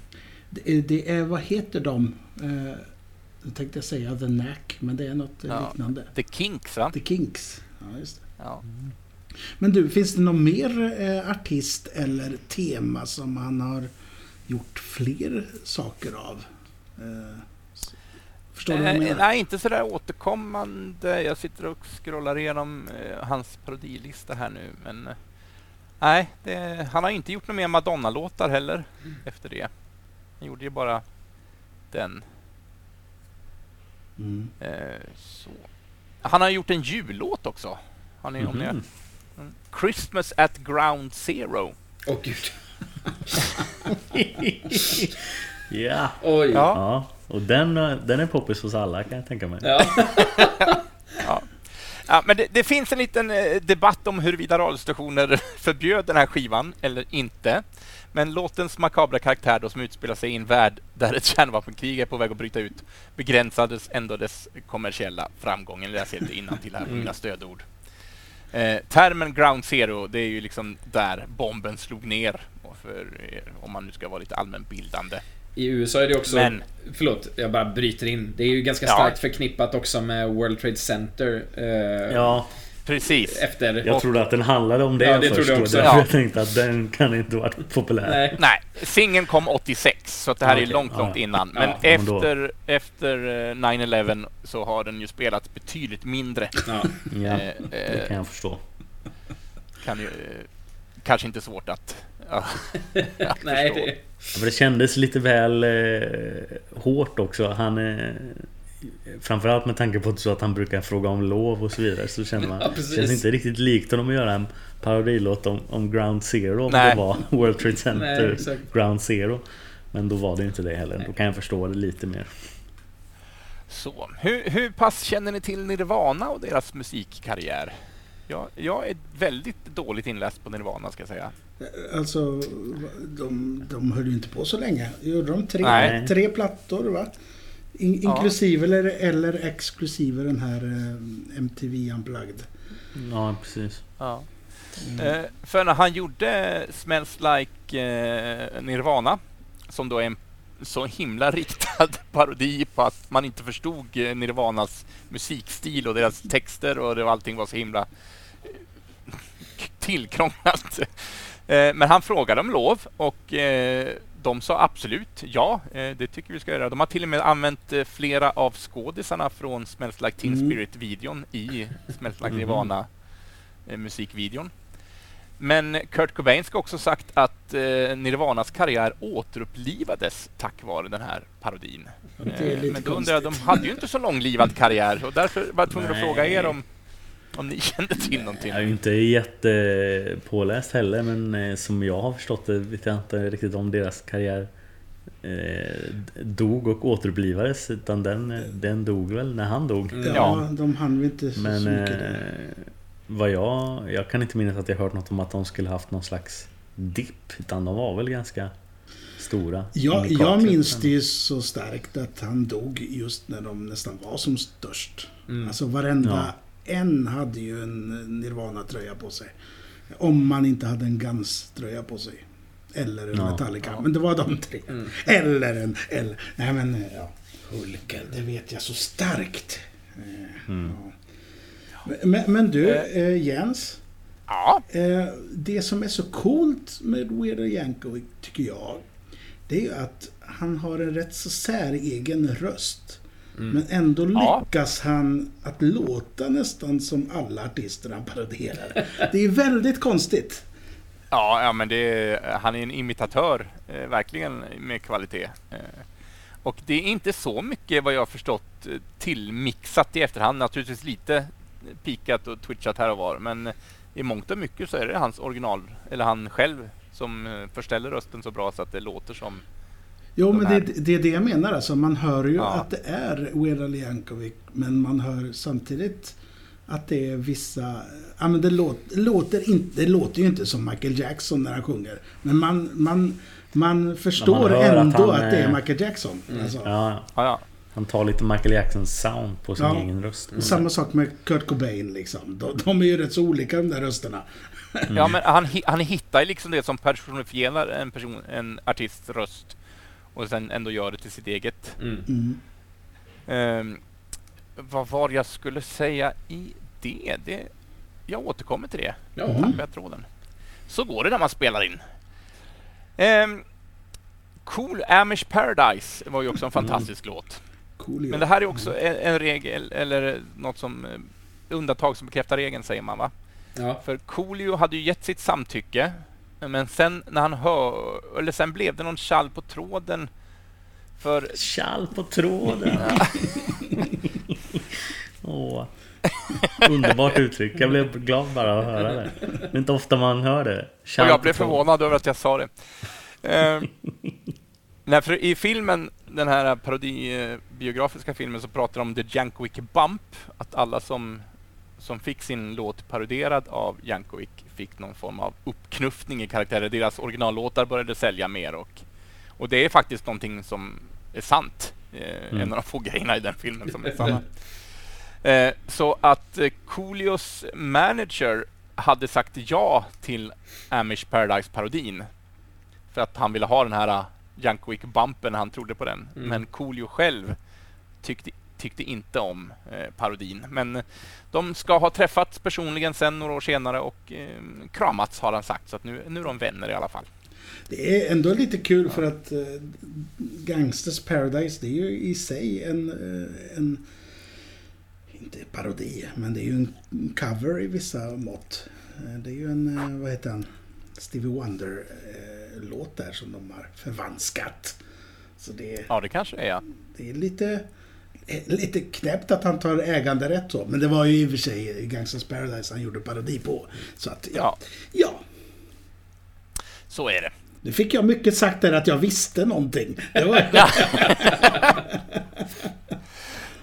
det, är- det är, vad heter de? Eh, nu tänkte jag säga The Knack, men det är något eh, Ja. liknande. The Kinks, va? The Kinks. Ja, just det. Ja. Men du, finns det någon mer eh, artist eller tema som han har gjort fler saker av? Eh, förstår du vad jag Eh, menar? nej, inte sådär återkommande. Jag sitter och scrollar igenom eh, hans parodilista här nu, men eh, nej, det, han har inte gjort några mer Madonna-låtar heller efter det. Han gjorde ju bara den. Mm. Eh, så. Han har gjort en jullåt också. Har ni, om ni har, Mhm. Mm. Christmas at Ground Zero. Åh gud. Ja. Oj. Ja. Ja, och den, eh, den är poppis hos alla kan jag tänka mig. Ja. Ja, men det, det finns en liten eh, debatt om huruvida radiostationer förbjöd den här skivan eller inte. Men låtens makabra karaktär då, som utspelar sig i en värld där ett kärnvapenkrig är på väg att bryta ut begränsades ändå dess kommersiella framgång. Jag ser inte innantill här på mina stödord. Eh, termen Ground Zero, det är ju liksom där bomben slog ner. Och För, er, om man nu ska vara lite allmänbildande. I USA är det också... Men- Förlåt, jag bara bryter in. Det är ju ganska Ja. starkt förknippat också med World Trade Center. Eh, Ja, Precis. Efter... jag trodde att den handlade om det Ja, det först. trodde jag också. Ja. jag tänkte att den kan inte varit populär. Nej. Nej, singeln kom 86, så det här Okej, är långt, ja, långt ja. innan. Men Ja, men då- efter, efter eh, 9-11 så har den ju spelats betydligt mindre. Ja. Ja, Eh, det eh, kan jag förstå. kan ju, eh, kanske inte svårt att, ja, att Nej, förstå. det... Ja, det kändes lite väl eh, hårt också. Han... Eh, framförallt med tanke på så att han brukar fråga om lov och så vidare. Så känner man... Ja, precis. känns inte riktigt likt honom att göra en parodilåt om, om Ground Zero. Om Nej. det var World Trade Center Nej. Ground Zero. Men då var det inte det heller. Då kan jag förstå det lite mer. Så, hur, hur pass känner ni till Nirvana och deras musikkarriär? Jag, jag är väldigt dåligt inläst på Nirvana ska jag säga. Alltså, de, de höll ju inte på så länge. Gjorde de tre, Nej. tre plattor va? In, Ja. inklusive eller, eller exklusive den här eh, MTV Unplugged. Ja, precis. Ja. Mm. Eh, för när han gjorde Smells Like eh, Nirvana, som då är en så himla riktad parodi på att man inte förstod eh, Nirvanas musikstil och deras texter och allting var så himla eh, tillkrånglat. Eh, men han frågade om lov och de sa absolut ja, eh, det tycker vi ska göra. De har till och med använt eh, flera av skådisarna från Smells Like Teen Mm. Spirit-videon i Smells Like Mhm. Nirvana eh. Men Kurt Cobain ska också sagt att Nirvanas karriär återupplivades tack vare den här parodin. Men då undrar jag, de hade ju inte så långlivad karriär och därför var jag tvungen att fråga er om, om ni kände till någonting. Jag är inte jättepåläst heller men eh, som jag har förstått det vet jag inte riktigt om deras karriär eh, dog och återupplivades utan den, eh, den dog väl när han dog. Ja, Ja. de hann väl inte så, Men så mycket eh, där. vad jag, jag kan inte minnas att jag hört något om att de skulle haft någon slags dipp utan de var väl ganska stora. Ja, jag minns det ju så starkt att han dog just när de nästan var som störst. Mm. Alltså varenda Ja. En hade ju en Nirvana-tröja på sig. Om man inte hade en Guns-tröja på sig. Eller en Ja. Metallica. Ja. Men det var de tre. Mm. Eller en... Eller, nej men, eh, ja. Hulken, det vet jag så starkt. Eh, Mm. ja. Men, men du, eh, Jens. Ja, Eh, det som är så coolt med Weird Al Yankovic, tycker jag, det är ju att han har en rätt så säregen röst. Mm. Men ändå Ja. lyckas han att låta nästan som alla artister han parodierar. Det är väldigt konstigt. ja, ja men det han är en imitatör, eh, verkligen med kvalitet. Eh, och det är inte så mycket, vad jag har förstått, eh, tillmixat i efterhand. Naturligtvis lite pikat och twitchat här och var, men i mångt och mycket så är det hans original, eller han själv som förställer rösten så bra så att det låter som... Jo, de men det, det är det jag menar. Alltså, man hör ju Ja. att det är Weird Al Yankovic, men man hör samtidigt att det är vissa... Ja, men det, låt, det, låter inte, det låter ju inte som Michael Jackson när han sjunger. Men man, man, man förstår att ändå han att, det är är- Michael Jackson. Alltså. Ja, Ja, han tar lite Michael Jacksons sound på sin Ja. egen röst. Samma sak med Kurt Cobain liksom. De, de är ju rätt så olika de där rösterna. ja men han, han hittar ju liksom det som personifierar en, person, en artists röst och sen ändå gör det till sitt eget. Mm. Mm. Ehm, vad var jag skulle säga i det? det jag återkommer till det. Ja. Mm. Jag tråden. Så går det när man spelar in. Ehm, cool Amish Paradise var ju också en fantastisk låt. Cool Men det här är också en, en regel, eller något som eh, undantag som bekräftar regeln, säger man va? Ja. För Coolio hade ju gett sitt samtycke, men sen när han hör, eller sen blev det någon tjall på tråden för Tjall på tråden. Åh. Underbart uttryck. Jag blev glad bara att höra det. Det är inte ofta man hör det. Och jag blev förvånad över att jag sa det. Eh, nej, för I filmen, den här parodibiografiska filmen, så pratar de om The Jankovic Bump. Att alla som, som fick sin låt paroderad av Jankovic fick någon form av uppknuffning i karaktärer. Deras originallåtar började sälja mer. Och, och det är faktiskt någonting som är sant. Eh, Mm. En av de få grejerna i den filmen som är sanna. Eh, så att eh, Coolios manager hade sagt ja till Amish Paradise-parodin. För att han ville ha den här uh, Jankovic-bumpen, han trodde på den. Mm. Men Coolio själv tyckte, tyckte inte om eh, parodin. Men eh, de ska ha träffats personligen sen några år senare och eh, kramats har han sagt. Så att nu, nu är de vänner i alla fall. Det är ändå lite kul för att uh, Gangsters Paradise, det är ju i sig en, eh, en inte parodi, men det är ju en cover i vissa mått. Eh, Det är ju en, eh, vad heter han, Stevie Wonder-låt där som de har förvanskat. Så det, Ja, det kanske är. ja. det är lite, eh, lite knäppt att han tar äganderätt så. Men det var ju i och för sig Gangsters Paradise han gjorde parodi på. Så att, ja. Ja, Så är det. nu fick jag mycket sagt där att jag visste någonting. Var,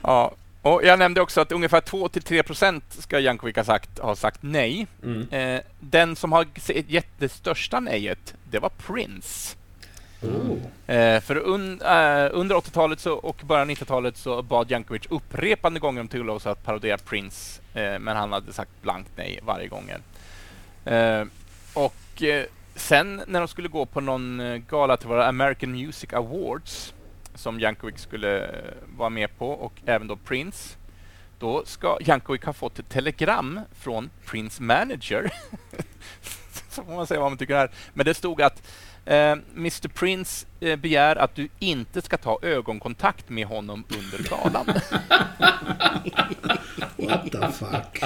Ja, och jag nämnde också att ungefär 2-3 procent ska Jankovic ha sagt, ha sagt nej. Mm. Eh, den som har gett det största nejet, det var Prince. Mm. Eh, för un, eh, under 80-talet och början av 90-talet så bad Jankovic upprepande gånger om tillåtelse att parodera Prince, eh, men han hade sagt blankt nej varje gång. Och sen när de skulle gå på någon gala till våra American Music Awards, som Jankovic skulle vara med på, och även då Prince, då ska Jankovic ha fått ett telegram från Prince manager. så får man säga vad man tycker här. Men det stod att Mr Prince eh, begär att du inte ska ta ögonkontakt med honom under galan. what the fuck.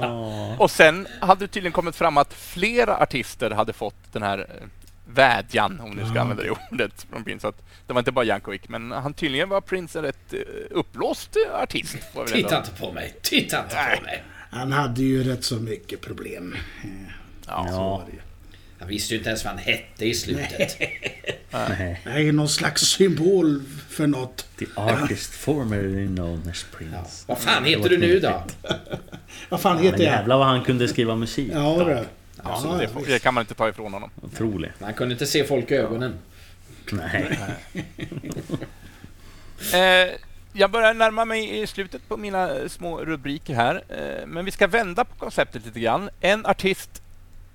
Ja. och sen hade det tydligen kommit fram att flera artister hade fått den här eh, vädjan, om ni ska använda det ordet, från Prince. Att det var inte bara Jankovic, men han tydligen var Prince en rätt eh, uppblåst eh, artist. Titta inte på mig. Titta inte Nej. på mig. Han hade ju rätt så mycket problem. Eh, Ja. Så var det ju. Han visste ju inte ens vad han hette i slutet. Nej. Det är någon slags symbol för något. The artist formerly known as Prince. Ja. Vad fan heter du nu då? Vad fan heter jag? jävlar vad han kunde skriva musik. Ja, det. Ja, det, får- det kan man inte ta ifrån honom. Otrolig. Han kunde inte se folk i ögonen. Nej. Eh, jag börjar närma mig i slutet på mina små rubriker här. Eh, men vi ska vända på konceptet lite grann. En artist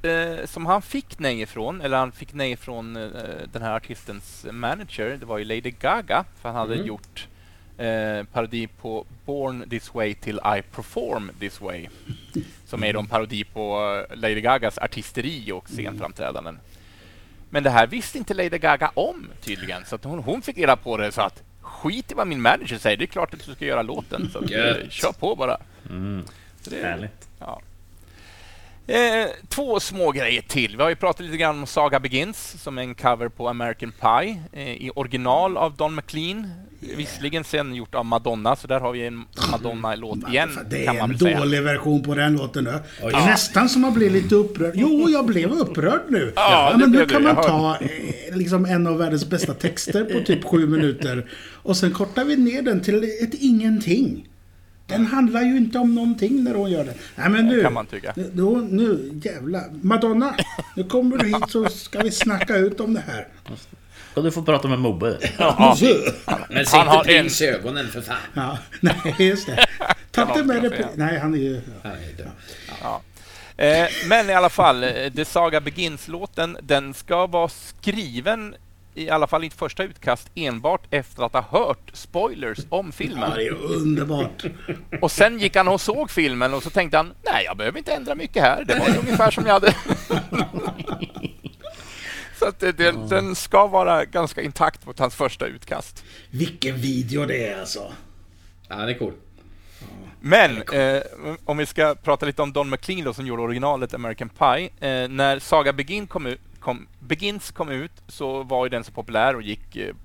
eh, som han fick nej ifrån, eller han fick nej från eh, den här artistens manager, det var ju Lady Gaga. För han hade Mhm. gjort eh, parodi på Born this way till I perform this way. Som är en parodi på eh, Lady Gagas artisteri och scenframträdanden. Men det här visste inte Lady Gaga om tydligen, så hon, hon fick reda på det så att skit i vad min manager säger, det är klart att du ska göra låten. Så att, kör på bara. Mm. Så det, Härligt. Ja. Eh, två små grejer till. Vi har ju pratat lite grann om Saga Begins som är en cover på American Pie eh, i original av Don McLean. Visserligen sen gjort av Madonna, så där har vi en Madonna-låt igen. Det är en väl säga. dålig version på den låten nu. Det är nästan som man blir lite upprörd. Jo, jag blev upprörd nu. Ja, det men nu kan man ta eh, liksom en av världens bästa texter på typ sju minuter. Och sen kortar vi ner den till ett ingenting. Den handlar ju inte om någonting när hon gör det. Nej men nu, kan man tycka. nu, nu jävlar. Madonna, nu kommer du hit så ska vi snacka ut om det här. Och du får prata med Mobbe. Ja, Men se Han har inte prins i ögonen för fan. Ja, nej just det. Ta inte med säga. Nej, han är ju... Död. Eh, men i alla fall, eh, The Saga Begins-låten, den ska vara skriven i alla fall i ett första utkast enbart efter att ha hört spoilers om Ja, filmen. det är underbart. Och sen gick han och såg filmen och så tänkte han, nej, jag behöver inte ändra mycket här. Det var ju ungefär som jag hade... så att det, det, den ska vara ganska intakt mot hans första utkast. Vilken video det är alltså. Ja, han är cool. Men eh, om vi ska prata lite om Don McLean då, som gjorde originalet American Pie. Eh, när Saga Begin kom ut, kom, Begins kom ut så var ju den så populär och gick eh,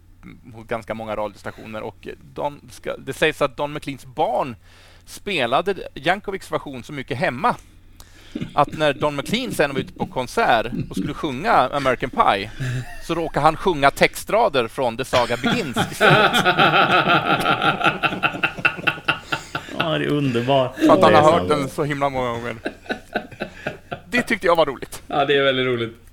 på ganska många radiostationer. Och Don, ska, det sägs att Don McLeans barn spelade Jankovics version så mycket hemma att när Don McLean sen var ute på konsert och skulle sjunga American Pie så råkade han sjunga textrader från The Saga Begins istället. Ja, det är underbart. För att han har så. hört den så himla många gånger. Det tyckte jag var roligt. Ja, det är väldigt roligt.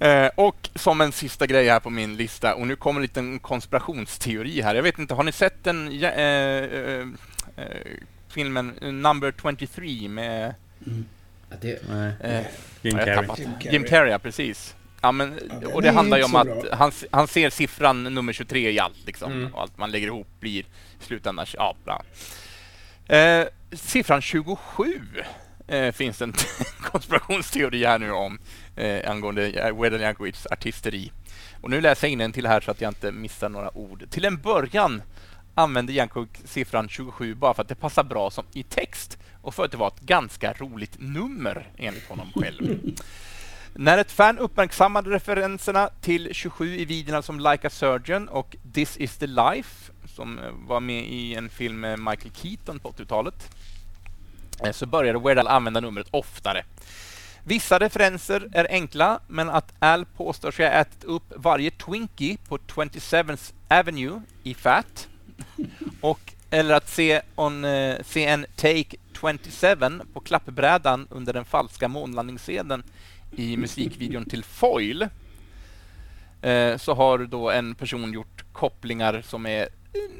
Eh, och som en sista grej här på min lista, och nu kommer en liten konspirationsteori här. Jag vet inte, har ni sett den eh, eh, eh, filmen Number 23 med Ja, det, Nej, eh, Jim Carrey. Jim Carrey. Jim Carrey, ja, precis. Ja, men, den och det handlar ju om att han, han ser siffran nummer 23 i allt. Liksom, Mm. Och allt man lägger ihop blir i slutändan... Ja, bra. Eh, siffran 27 eh, finns en konspirationsteori här nu om eh, angående eh, Wedan Jankovics artisteri. Och nu läser jag in till här så att jag inte missar några ord. Till en början använde Jankovic siffran 27 bara för att det passar bra som i text och för att det var ett ganska roligt nummer enligt honom själv. När ett fan uppmärksammade referenserna till 27 i videorna som Like a Surgeon och This is the Life, som eh, var med i en film med Michael Keaton på 80-talet, eh, så började Weird Al använda numret oftare. Vissa referenser är enkla, men att Al påstår sig ha ätit upp varje Twinkie på 27th Avenue i Fat och eller att se, on, uh, se en Take 27 på klappbrädan under den falska månlandningsscenen i musikvideon till Foil uh, så har då en person gjort kopplingar som är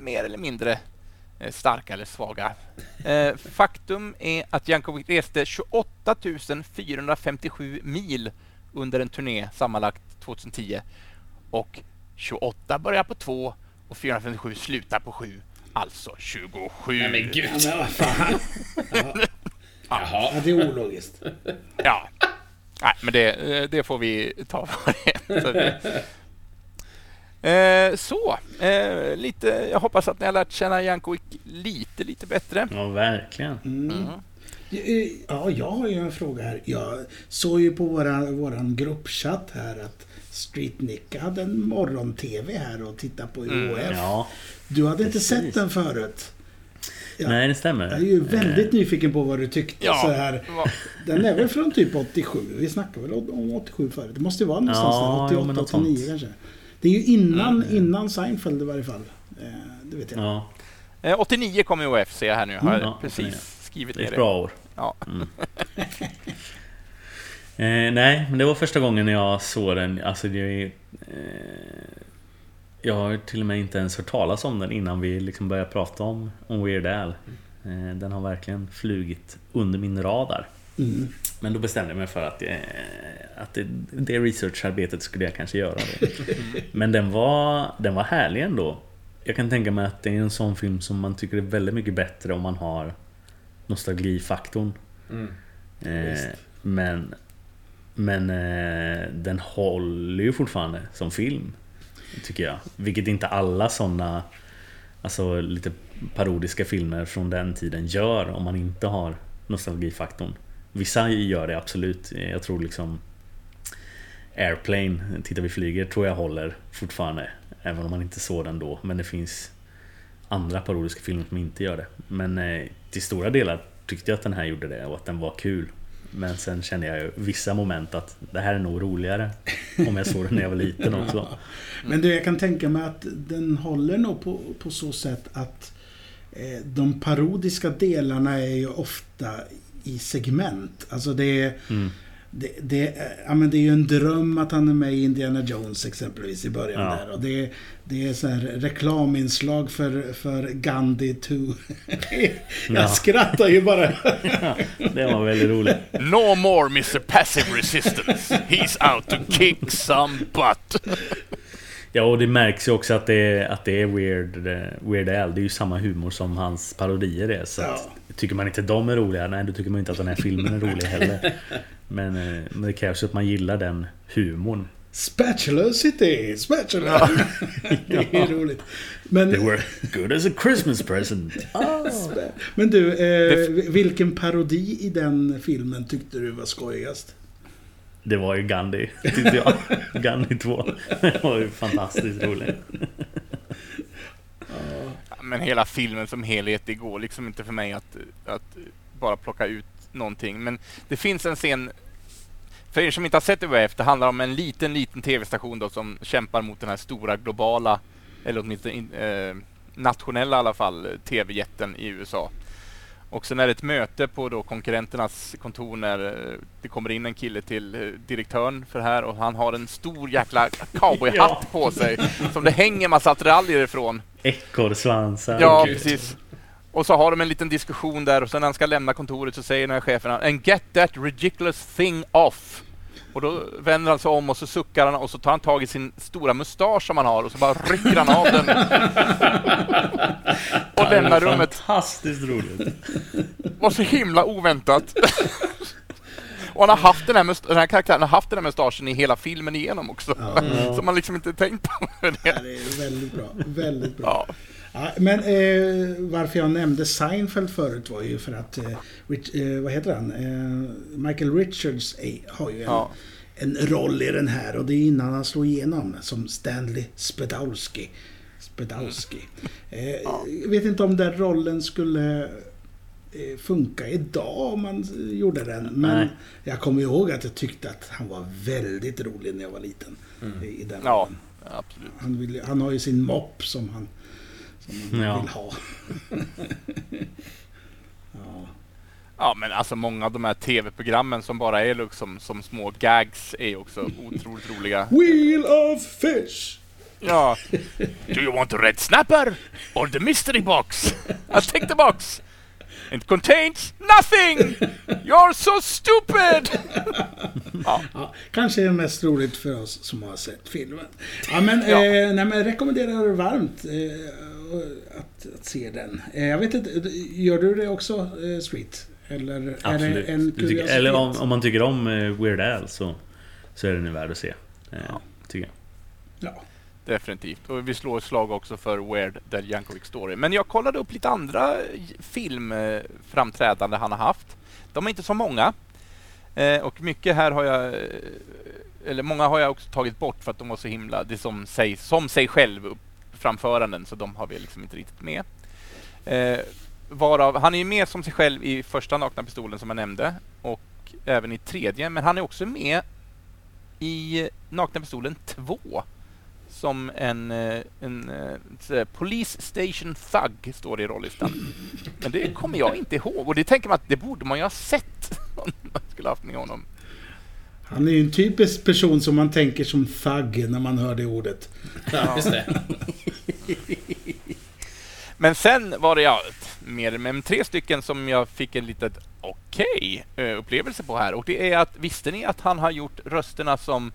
mer eller mindre starka eller svaga. Eh, faktum är att Jankovic reste 28 457 mil under en turné sammanlagt 2010 och 28 börjar på 2 och 457 slutar på 7. Alltså 27. nej men gud. Ja, men vad fan. Jaha. Ja, det är ologiskt. Ja. Nej, men det, eh, det får vi ta var det. Så, det. Eh, så eh, lite, jag hoppas att ni har lärt känna Jankovic lite, lite bättre. Ja, verkligen. Mm. Eh, Ja, jag har ju en fråga här. Jag såg ju på våra, våran gruppchatt här att Street Nick hade en morgon-tv här och tittade på Mm, OF. Ja. Du hade inte precis. sett den förut. Ja. Nej, det stämmer. Jag är ju väldigt nyfiken på vad du tyckte. Ja, Så här. Den är väl från typ 87? Vi snackade väl om 87 förut? Det måste ju vara någonstans Ja, där. jo, men 88, något 89 sånt. kanske. Det är ju innan, innan Seinfeld i varje fall. Eh, det vet jag. Ja, eh, 89 kom i OF ser jag här nu. Har jag Mm. Ja, precis 89. skrivit det är ner ett bra år. Ja. Eh, nej, men det var första gången jag såg den. Alltså det är... Eh, jag har till och med inte ens hört talas om den innan vi liksom började prata om, om Weird Al. Eh, den har verkligen flugit under min radar. Mm. Men då bestämde jag mig för att, eh, att det, det researcharbetet skulle jag kanske göra. Men den var, den var härlig ändå. Jag kan tänka mig att det är en sån film som man tycker är väldigt mycket bättre om man har nostalgifaktorn. Mm. Eh, men men eh, den håller ju fortfarande som film. Tycker jag. Vilket inte alla såna Alltså lite parodiska filmer från den tiden gör om man inte har nostalgifaktorn. Vissa gör det absolut. Jag tror liksom Airplane, Titta vi flyger, tror jag håller fortfarande. Även om man inte såg den då. Men det finns andra parodiska filmer som inte gör det. Men eh, till stora delar tyckte jag att den här gjorde det och att den var kul. Men sen kände jag ju vissa moment att det här är nog roligare om jag såg den när jag var liten också. Men du, jag kan tänka mig att den håller nog på, på så sätt att eh, de parodiska delarna är ju ofta i segment. Alltså det är... Mm. Det, det, ja, men det är ju en dröm att han är med i Indiana Jones exempelvis i början Ja. där. Och det, det är så här reklaminslag för, för Gandhi 2. jag Ja. skrattar ju bara. Det var väldigt roligt. No more Mr Passive Resistance. He's out to kick some butt. Ja, och det märks ju också att det är, att det är Weird, Weird Al. Det är ju samma humor som hans parodier är. Så Ja. att, tycker man inte de är roliga, nej då tycker man inte att den här filmen är rolig heller. Men, eh, men det krävs ju att man gillar den humorn. Spatula City, Spatula. det är roligt. Men, They were good as a Christmas present. men du, eh, vilken parodi i den filmen tyckte du var skojigast? Det var ju Gandhi, tyckte jag. Gandhi 2. Det var ju fantastiskt roligt. Men hela filmen som helhet, det går liksom inte för mig att, att bara plocka ut någonting. Men det finns en scen, för er som inte har sett det handlar om en liten, liten tv-station då som kämpar mot den här stora globala, eller åtminstone in, eh, nationella i alla fall, tv-jätten i USA. Och sen är det ett möte på då konkurrenternas kontor när eh, det kommer in en kille till eh, direktören för det här och han har en stor jäkla cowboyhatt Ja. på sig som det hänger massa attiraljer ifrån. Ekorrsvansar. Ja, Gud. precis. Och så har de en liten diskussion där och sen när han ska lämna kontoret så säger den här chefen And get that ridiculous thing off. Och då vänder han sig om och så suckar han och så tar han tag i sin stora mustasch som han har och så bara rycker han av den. och lämnar rummet. Fantastiskt roligt. var så himla oväntat. och han har haft den här, den här karaktären har haft den här mustaschen i hela filmen igenom också. Som man liksom inte tänkt på. Ja, det. det är väldigt bra. Väldigt bra. Ja. Ja, men eh, varför jag nämnde Seinfeld förut var ju för att, eh, Rich, eh, vad heter han? Eh, Michael Richards eh, har ju en, Ja. en roll i den här och det är innan han slår igenom som Stanley Spedowski. Eh, Jag vet inte om den rollen skulle funka idag om man gjorde den. Men Nej. jag kommer ihåg att jag tyckte att han var väldigt rolig när jag var liten. I, i den ja, absolut. Han, vill, han har ju sin mopp som han, som han Ja. vill ha. ja. Ja, men alltså många av de här tv-programmen som bara är liksom som små gags är också otroligt roliga. Wheel of fish! Ja. Do you want the red snapper or the mystery box? I'll take the box. It contains nothing! You're so stupid! Ja, kanske är det mest roligt för oss som har sett filmen. Ja, men, eh, nej, men jag rekommenderar varmt eh, att, att se den. Eh, jag vet inte, gör du det också, eh, Street? Eller är det Absolut. en tycker, eller om, om man tycker om eh, Weird Al så, så är den värd att se. Ja. Tycker jag. Ja. Definitivt. Och vi slår ett slag också för Weird The Yankovic Story. Men jag kollade upp lite andra filmframträdande han har haft. De är inte så många. Och mycket här har jag... Eller många har jag också tagit bort för att de var så himla... Det som sig, som sig själv upp- framföranden, så de har vi liksom inte riktigt med. Eh, varav, han är ju med som sig själv i första Nakna Pistolen som jag nämnde och även i tredje, men han är också med i Nakna Pistolen 2 som en, eh, en, eh, en, eh, Police Station Thug står det i rollistan. Men det kommer jag inte ihåg och det tänker man att det borde man ju ha sett om man skulle haft med honom. Han är ju en typisk person som man tänker som thug när man hör det ordet. Ja, just det. Men sen var det ja, mer men tre stycken som jag fick en litet okej eh, upplevelse på här. Och det är att, visste ni att han har gjort rösterna som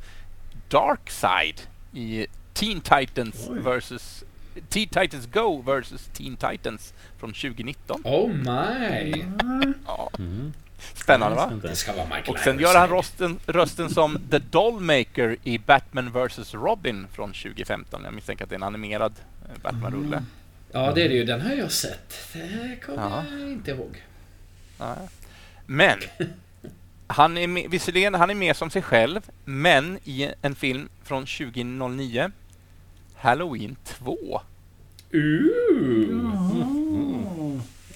Darkseid i Teen Titans Oj. versus Teen Titans Go versus Teen Titans från 2019. Oh my! Ja. Mm. Spännande va? Det ska vara Michael Och sen gör han rösten, rösten som The Dollmaker i Batman vs Robin från 2015. Jag misstänker att det är en animerad eh, Batman-rulle. Ja, det är det ju. Den har jag sett. Det kommer Ja. jag inte ihåg. Ja. Men han är med, visserligen han är med som sig själv, men i en film från 2009, Halloween 2. Mm.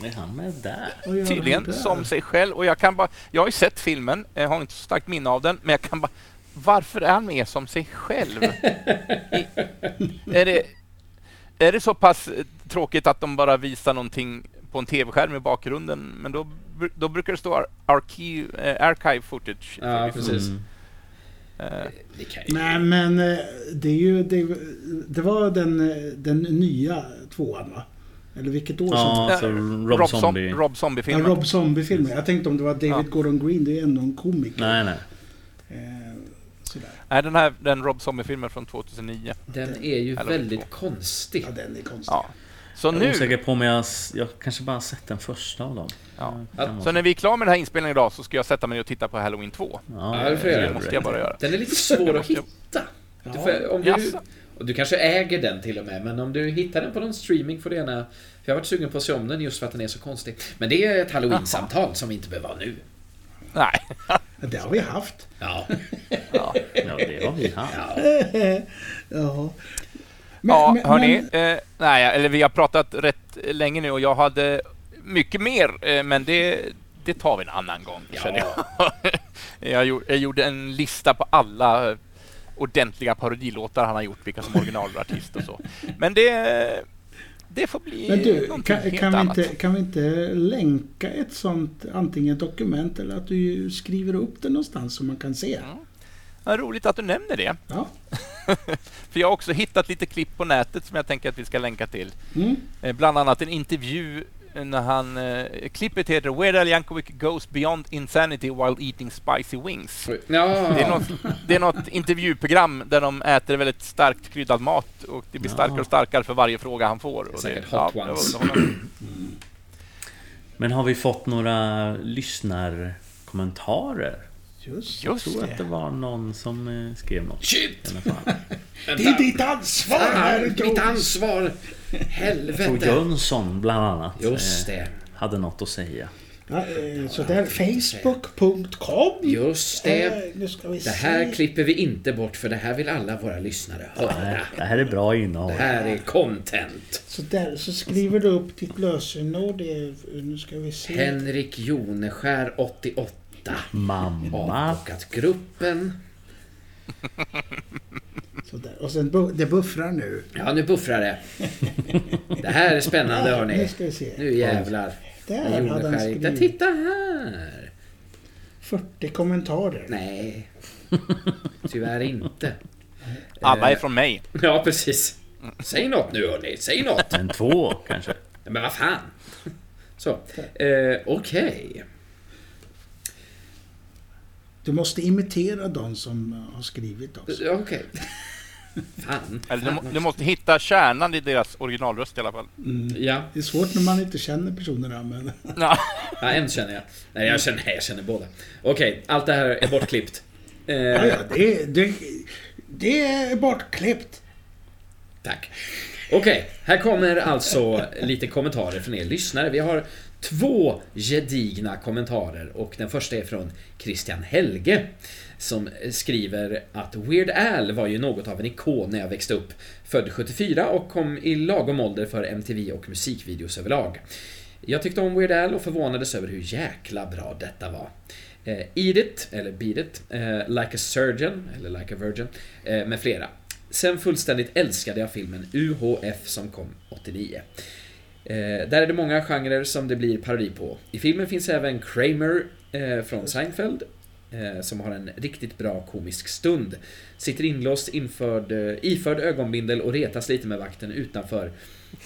Är han med där? Tydligen där? som sig själv. Och jag kan bara, jag har ju sett filmen, jag har inte så starkt minne av den, men jag kan bara, varför är han med som sig själv? I, är, det, är det så pass eh, tråkigt att de bara visar någonting på en tv-skärm i bakgrunden? Men då, då brukar det stå ar- archive, eh, archive footage. Ja, precis. Mm. Eh, ju... Nej, men eh, det är ju... Det, det var den, eh, den nya tvåan, va? Eller vilket år Ja, Ja, så Rob, Rob Zombie. Zombie. Rob Ja, Zombie-filmen. Rob Zombie-filmen. Jag tänkte om det var David Ja. Gordon Green, det är ändå en komiker. Nej, nej. Eh, sådär. Nej, den här den Rob Zombie-filmen från 2009. Den är ju Halloween väldigt två. konstig. Ja, den är konstig. Ja. Så Jag är nu, osäker på om jag... Jag kanske bara sett den första av dem. Ja. Så när vi är klara med den här inspelningen idag så ska jag sätta mig och titta på Halloween 2. Ja, det Det måste jag bara göra. Den är lite svår att hitta. Du, får, om du? Och du kanske äger den till och med, men om du hittar den på någon streaming får du gärna... För jag har varit sugen på att se om den just för att den är så konstig. Men det är ett halloween-samtal som vi inte behöver ha nu. Nej. Det har vi haft. Ja. Ja, det har vi haft. ja. Ja. ja hörni. Eh, nej, eller vi har pratat rätt länge nu och jag hade mycket mer, eh, men det, det tar vi en annan gång, Ja. känner jag. jag, gjorde, jag gjorde en lista på alla ordentliga parodilåtar han har gjort, vilka som originalartist och så. Men det, det får bli Men du, kan, helt kan, vi annat. inte, kan vi inte länka ett sånt, antingen ett dokument eller att du skriver upp det någonstans så man kan se? Ja. Ja, roligt att du nämner det. Ja. För jag har också hittat lite klipp på nätet som jag tänker att vi ska länka till. Mm. Eh, Bland annat en intervju när han... Eh, klippet heter Weird Al Yankovic goes beyond insanity while eating spicy wings. ja. Det är, något, det är något intervjuprogram där de äter väldigt starkt kryddad mat och det blir Ja. starkare och starkare för varje fråga han får. Och Säkert det, hot det var ones. underhållande. Men har vi fått några lyssnarkommentarer? Just, Jag Just tror att det. det var någon som eh, skrev något. I Shit! alla fall. Det är ditt ansvar! Fan, mitt ansvar! Jag tror Helvete! Jönsson bland annat Just eh, det. hade något att säga. Ja, eh, så där, Facebook.com. Just det. Eh, nu ska vi Det här se. klipper vi inte bort för det här vill alla våra lyssnare höra. det här är bra innehåll. Det här är content. Så där, så skriver du upp ditt lösenord. Det Nu ska vi se. Henrik Joneskär 88. Mamma. Avbockat gruppen. Så där. Och sen bu- det buffrar nu. Ja, nu buffrar det. Det här är spännande Ja, hörni. Nu ska vi se. Nu jävlar. Där hade han skrivit Titta här! 40 kommentarer. Nej. Tyvärr inte. Alla är från mig. Ja, precis. Säg något nu hörni. Säg något. En två kanske. Men vad fan. Så. Eh, Okej. Du måste imitera de som har skrivit också. Ja, Okej. Fan. Eller du, du måste hitta kärnan i deras originalröst i alla fall. Ja. Det är svårt när man inte känner personerna men... Ja. ja, en känner jag. Nej, jag känner, nej, jag känner båda. Okej, allt det här är bortklippt. Eh, Ja, ja, det, det, det är bortklippt. Tack. Okej, här kommer alltså lite kommentarer från er lyssnare. Vi har två gedigna kommentarer och den första är från Christian Helge som skriver att Weird Al var ju något av en ikon när jag växte upp. Född 74 och kom i lagom ålder för MTV och musikvideos överlag. Jag tyckte om Weird Al och förvånades över hur jäkla bra detta var. Eh, Eat It, eller Beat It, eh, Like a Surgeon, eller Like a Virgin, eh, med flera. Sen fullständigt älskade jag filmen UHF som kom 89. Eh, där är det många genrer som det blir parodi på. I filmen finns även Kramer eh, från Seinfeld, eh, som har en riktigt bra komisk stund. Sitter inlåst införd, eh, iförd ögonbindel och retas lite med vakten utanför.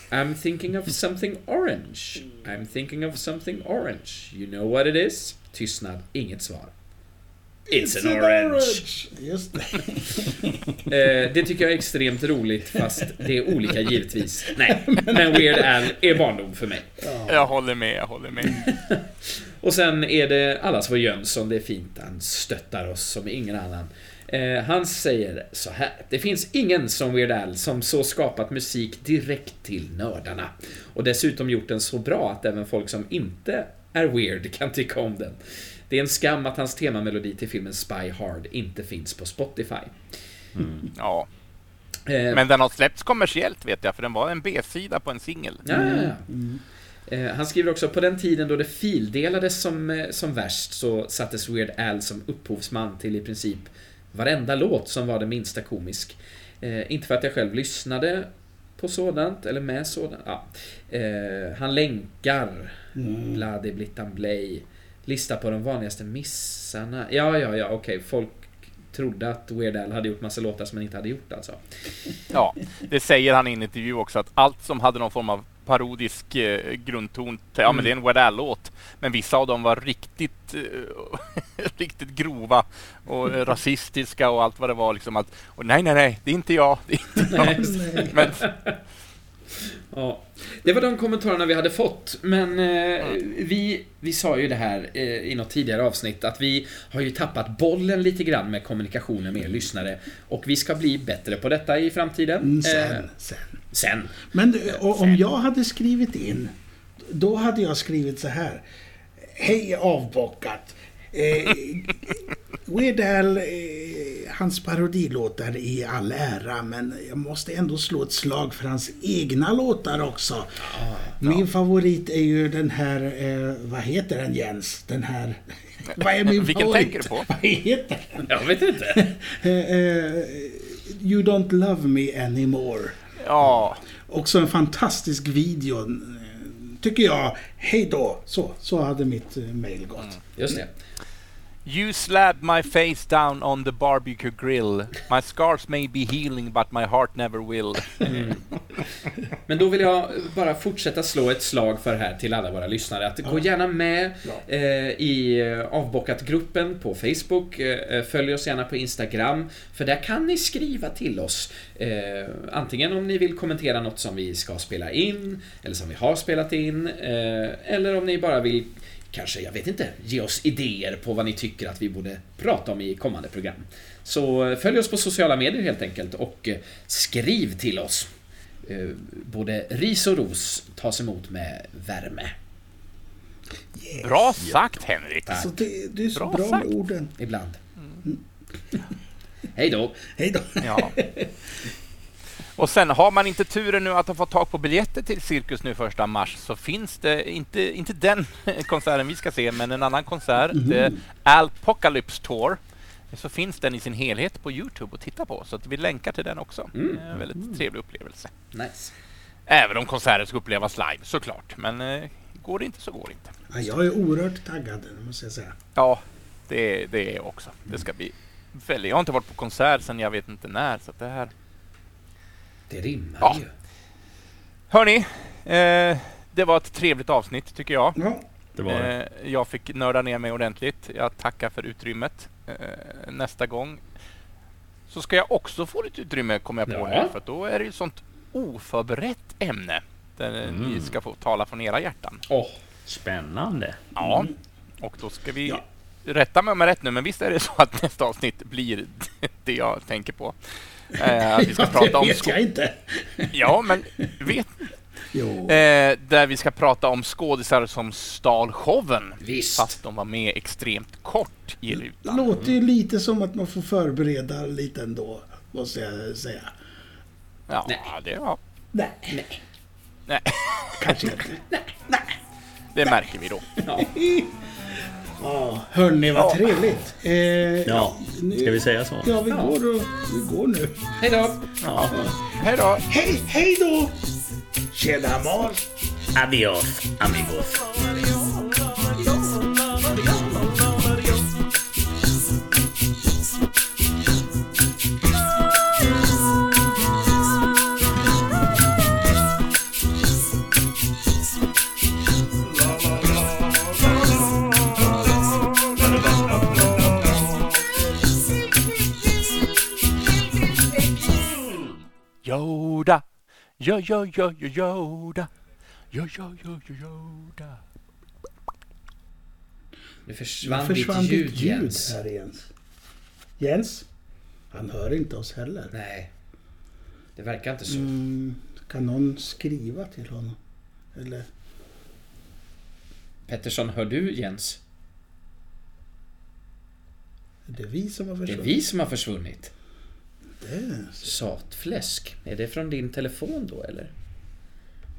I'm thinking of something orange. I'm thinking of something orange. You know what it is? Tystnad, inget svar. It's, an orange. Just det. Eh, det tycker jag är extremt roligt, fast det är olika givetvis. Nej, men Weird Al är barndom för mig. Jag håller med, jag håller med. Och sen är det allas vår Jönsson, det är fint. Han stöttar oss som ingen annan. Eh, han säger så här. Det finns ingen som Weird Al som så skapat musik direkt till nördarna. Och dessutom gjort den så bra att även folk som inte är weird kan tycka om den. Det är en skam att hans temamelodi till filmen Spy Hard inte finns på Spotify. Ja. Eh, Men den har släppts kommersiellt vet jag, för den var en B-sida på en singel. Ja, ja, ja. Eh, Han skriver också på den tiden då det fildelades som, eh, som värst så sattes Weird Al som upphovsman till i princip varenda låt som var det minsta komisk. Eh, inte för att jag själv lyssnade på sådant eller med sådant. Ja. Eh, han länkar Bloody Blittan Blay. Lista på de vanligaste missarna. Ja, ja, ja, okej. Folk trodde att Weird Al hade gjort massa låtar som han inte hade gjort alltså. Ja, det säger han i en intervju också, att allt som hade någon form av parodisk eh, grundton, ja men det är en Weird Al-låt, men vissa av dem var riktigt, eh, riktigt grova och rasistiska och allt vad det var liksom att, och nej, nej, nej, det är inte jag, det är inte jag. Men Ja, det var de kommentarerna vi hade fått. Men eh, vi, vi sa ju det här eh, i något tidigare avsnitt att vi har ju tappat bollen lite grann med kommunikationen med er lyssnare. Och vi ska bli bättre på detta i framtiden. Mm, Eh, sen, sen. sen. Men du, och om jag hade skrivit in, då hade jag skrivit så här. Hej avbockat. Eh, Weird Al, eh, hans parodilåtar i all ära, men jag måste ändå slå ett slag för hans egna låtar också. Min favorit är ju den här, eh, vad heter den Jens? Den här... vad är min Vilken favorit? tänker du på? Vad heter den? Jag vet inte. Eh, eh, you don't love me anymore. ja, Också en fantastisk video. eh, Tycker jag. Hej då. Så, så hade mitt mail gått. Just det. You slapped my face down on the barbecue grill. My scars may be healing but my heart never will. Men då vill jag bara fortsätta slå ett slag för här till alla våra lyssnare. Att gå gärna med eh, i eh, Avbockat-gruppen på Facebook. Eh, följ oss gärna på Instagram. För där kan ni skriva till oss. Eh, antingen om ni vill kommentera något som vi ska spela in, eller som vi har spelat in. Eh, eller om ni bara vill Kanske, jag vet inte, ge oss idéer på vad ni tycker att vi borde prata om i kommande program. Så eh, följ oss på sociala medier helt enkelt och eh, skriv till oss. Eh, Både ris och ros tas emot med värme. Bra sagt Henrik! Så det, du är så Bra bra, med orden. Ibland. Hej då! Hej då. Ja. Och sen har man inte turen nu att ha fått tag på biljetter till Cirkus nu första mars så finns det, inte, inte den konserten vi ska se, men en annan konsert, mm. Alpocalypse Tour. Så finns den i sin helhet på Youtube att titta på, så att vi länkar till den också. Mm. En väldigt trevlig upplevelse. Nice. Även om konserten ska upplevas live såklart, men eh, går det inte så går det inte. Ja, jag är oerhört taggad, måste jag säga. Ja, det, det är jag också. Det ska bli väldigt... Jag har inte varit på konsert sedan jag vet inte när, så det här... Det rimmar Ja. ju. Hörni, eh, det var ett trevligt avsnitt tycker jag. Ja, Det var det. Eh, jag fick nörda ner mig ordentligt. Jag tackar för utrymmet. Eh, nästa gång så ska jag också få lite utrymme, kommer jag på Ja. nu. För då är det ju ett sånt oförberett ämne. Där Mm. ni ska få tala från era hjärtan. Åh, Spännande. Ja, och då ska vi... Rätta mig om jag har rätt nu, men visst är det så att nästa avsnitt blir det jag tänker på? Eh, vi ska ja, prata det om vet jag inte. Ja, men vet Jo. Eh, där vi ska prata om skådisar som stal showen. Visst. Fast de var med extremt kort i rutan. låter ju lite som att man får förbereda lite ändå, måste jag säga. Ja, Nej. det, ja, Nej, nej, kanske inte. det märker vi då. ja. Ja, hörni, vad Ja. trevligt. Eh, Ja, ska vi säga så? Ja, vi går, och, vi går nu. Hej då! Ja. Hej då! Hej, hej då! Tjena, Måns! Adios, amigos. Yoda! Yo, yo, yo, yo, Yoda! Yo, yo, yo, yo, Yoda! Nu Nu försvann, försvann ditt ljud, ditt ljud Jens. här Jens. Jens? Han hör inte oss heller. Nej. Det verkar inte så. Mm, kan någon skriva till honom? Eller? Pettersson, hör du Jens? Det är vi som har Det är försvunnit. vi som har försvunnit. Det är... Satfläsk. Är det från din telefon då eller?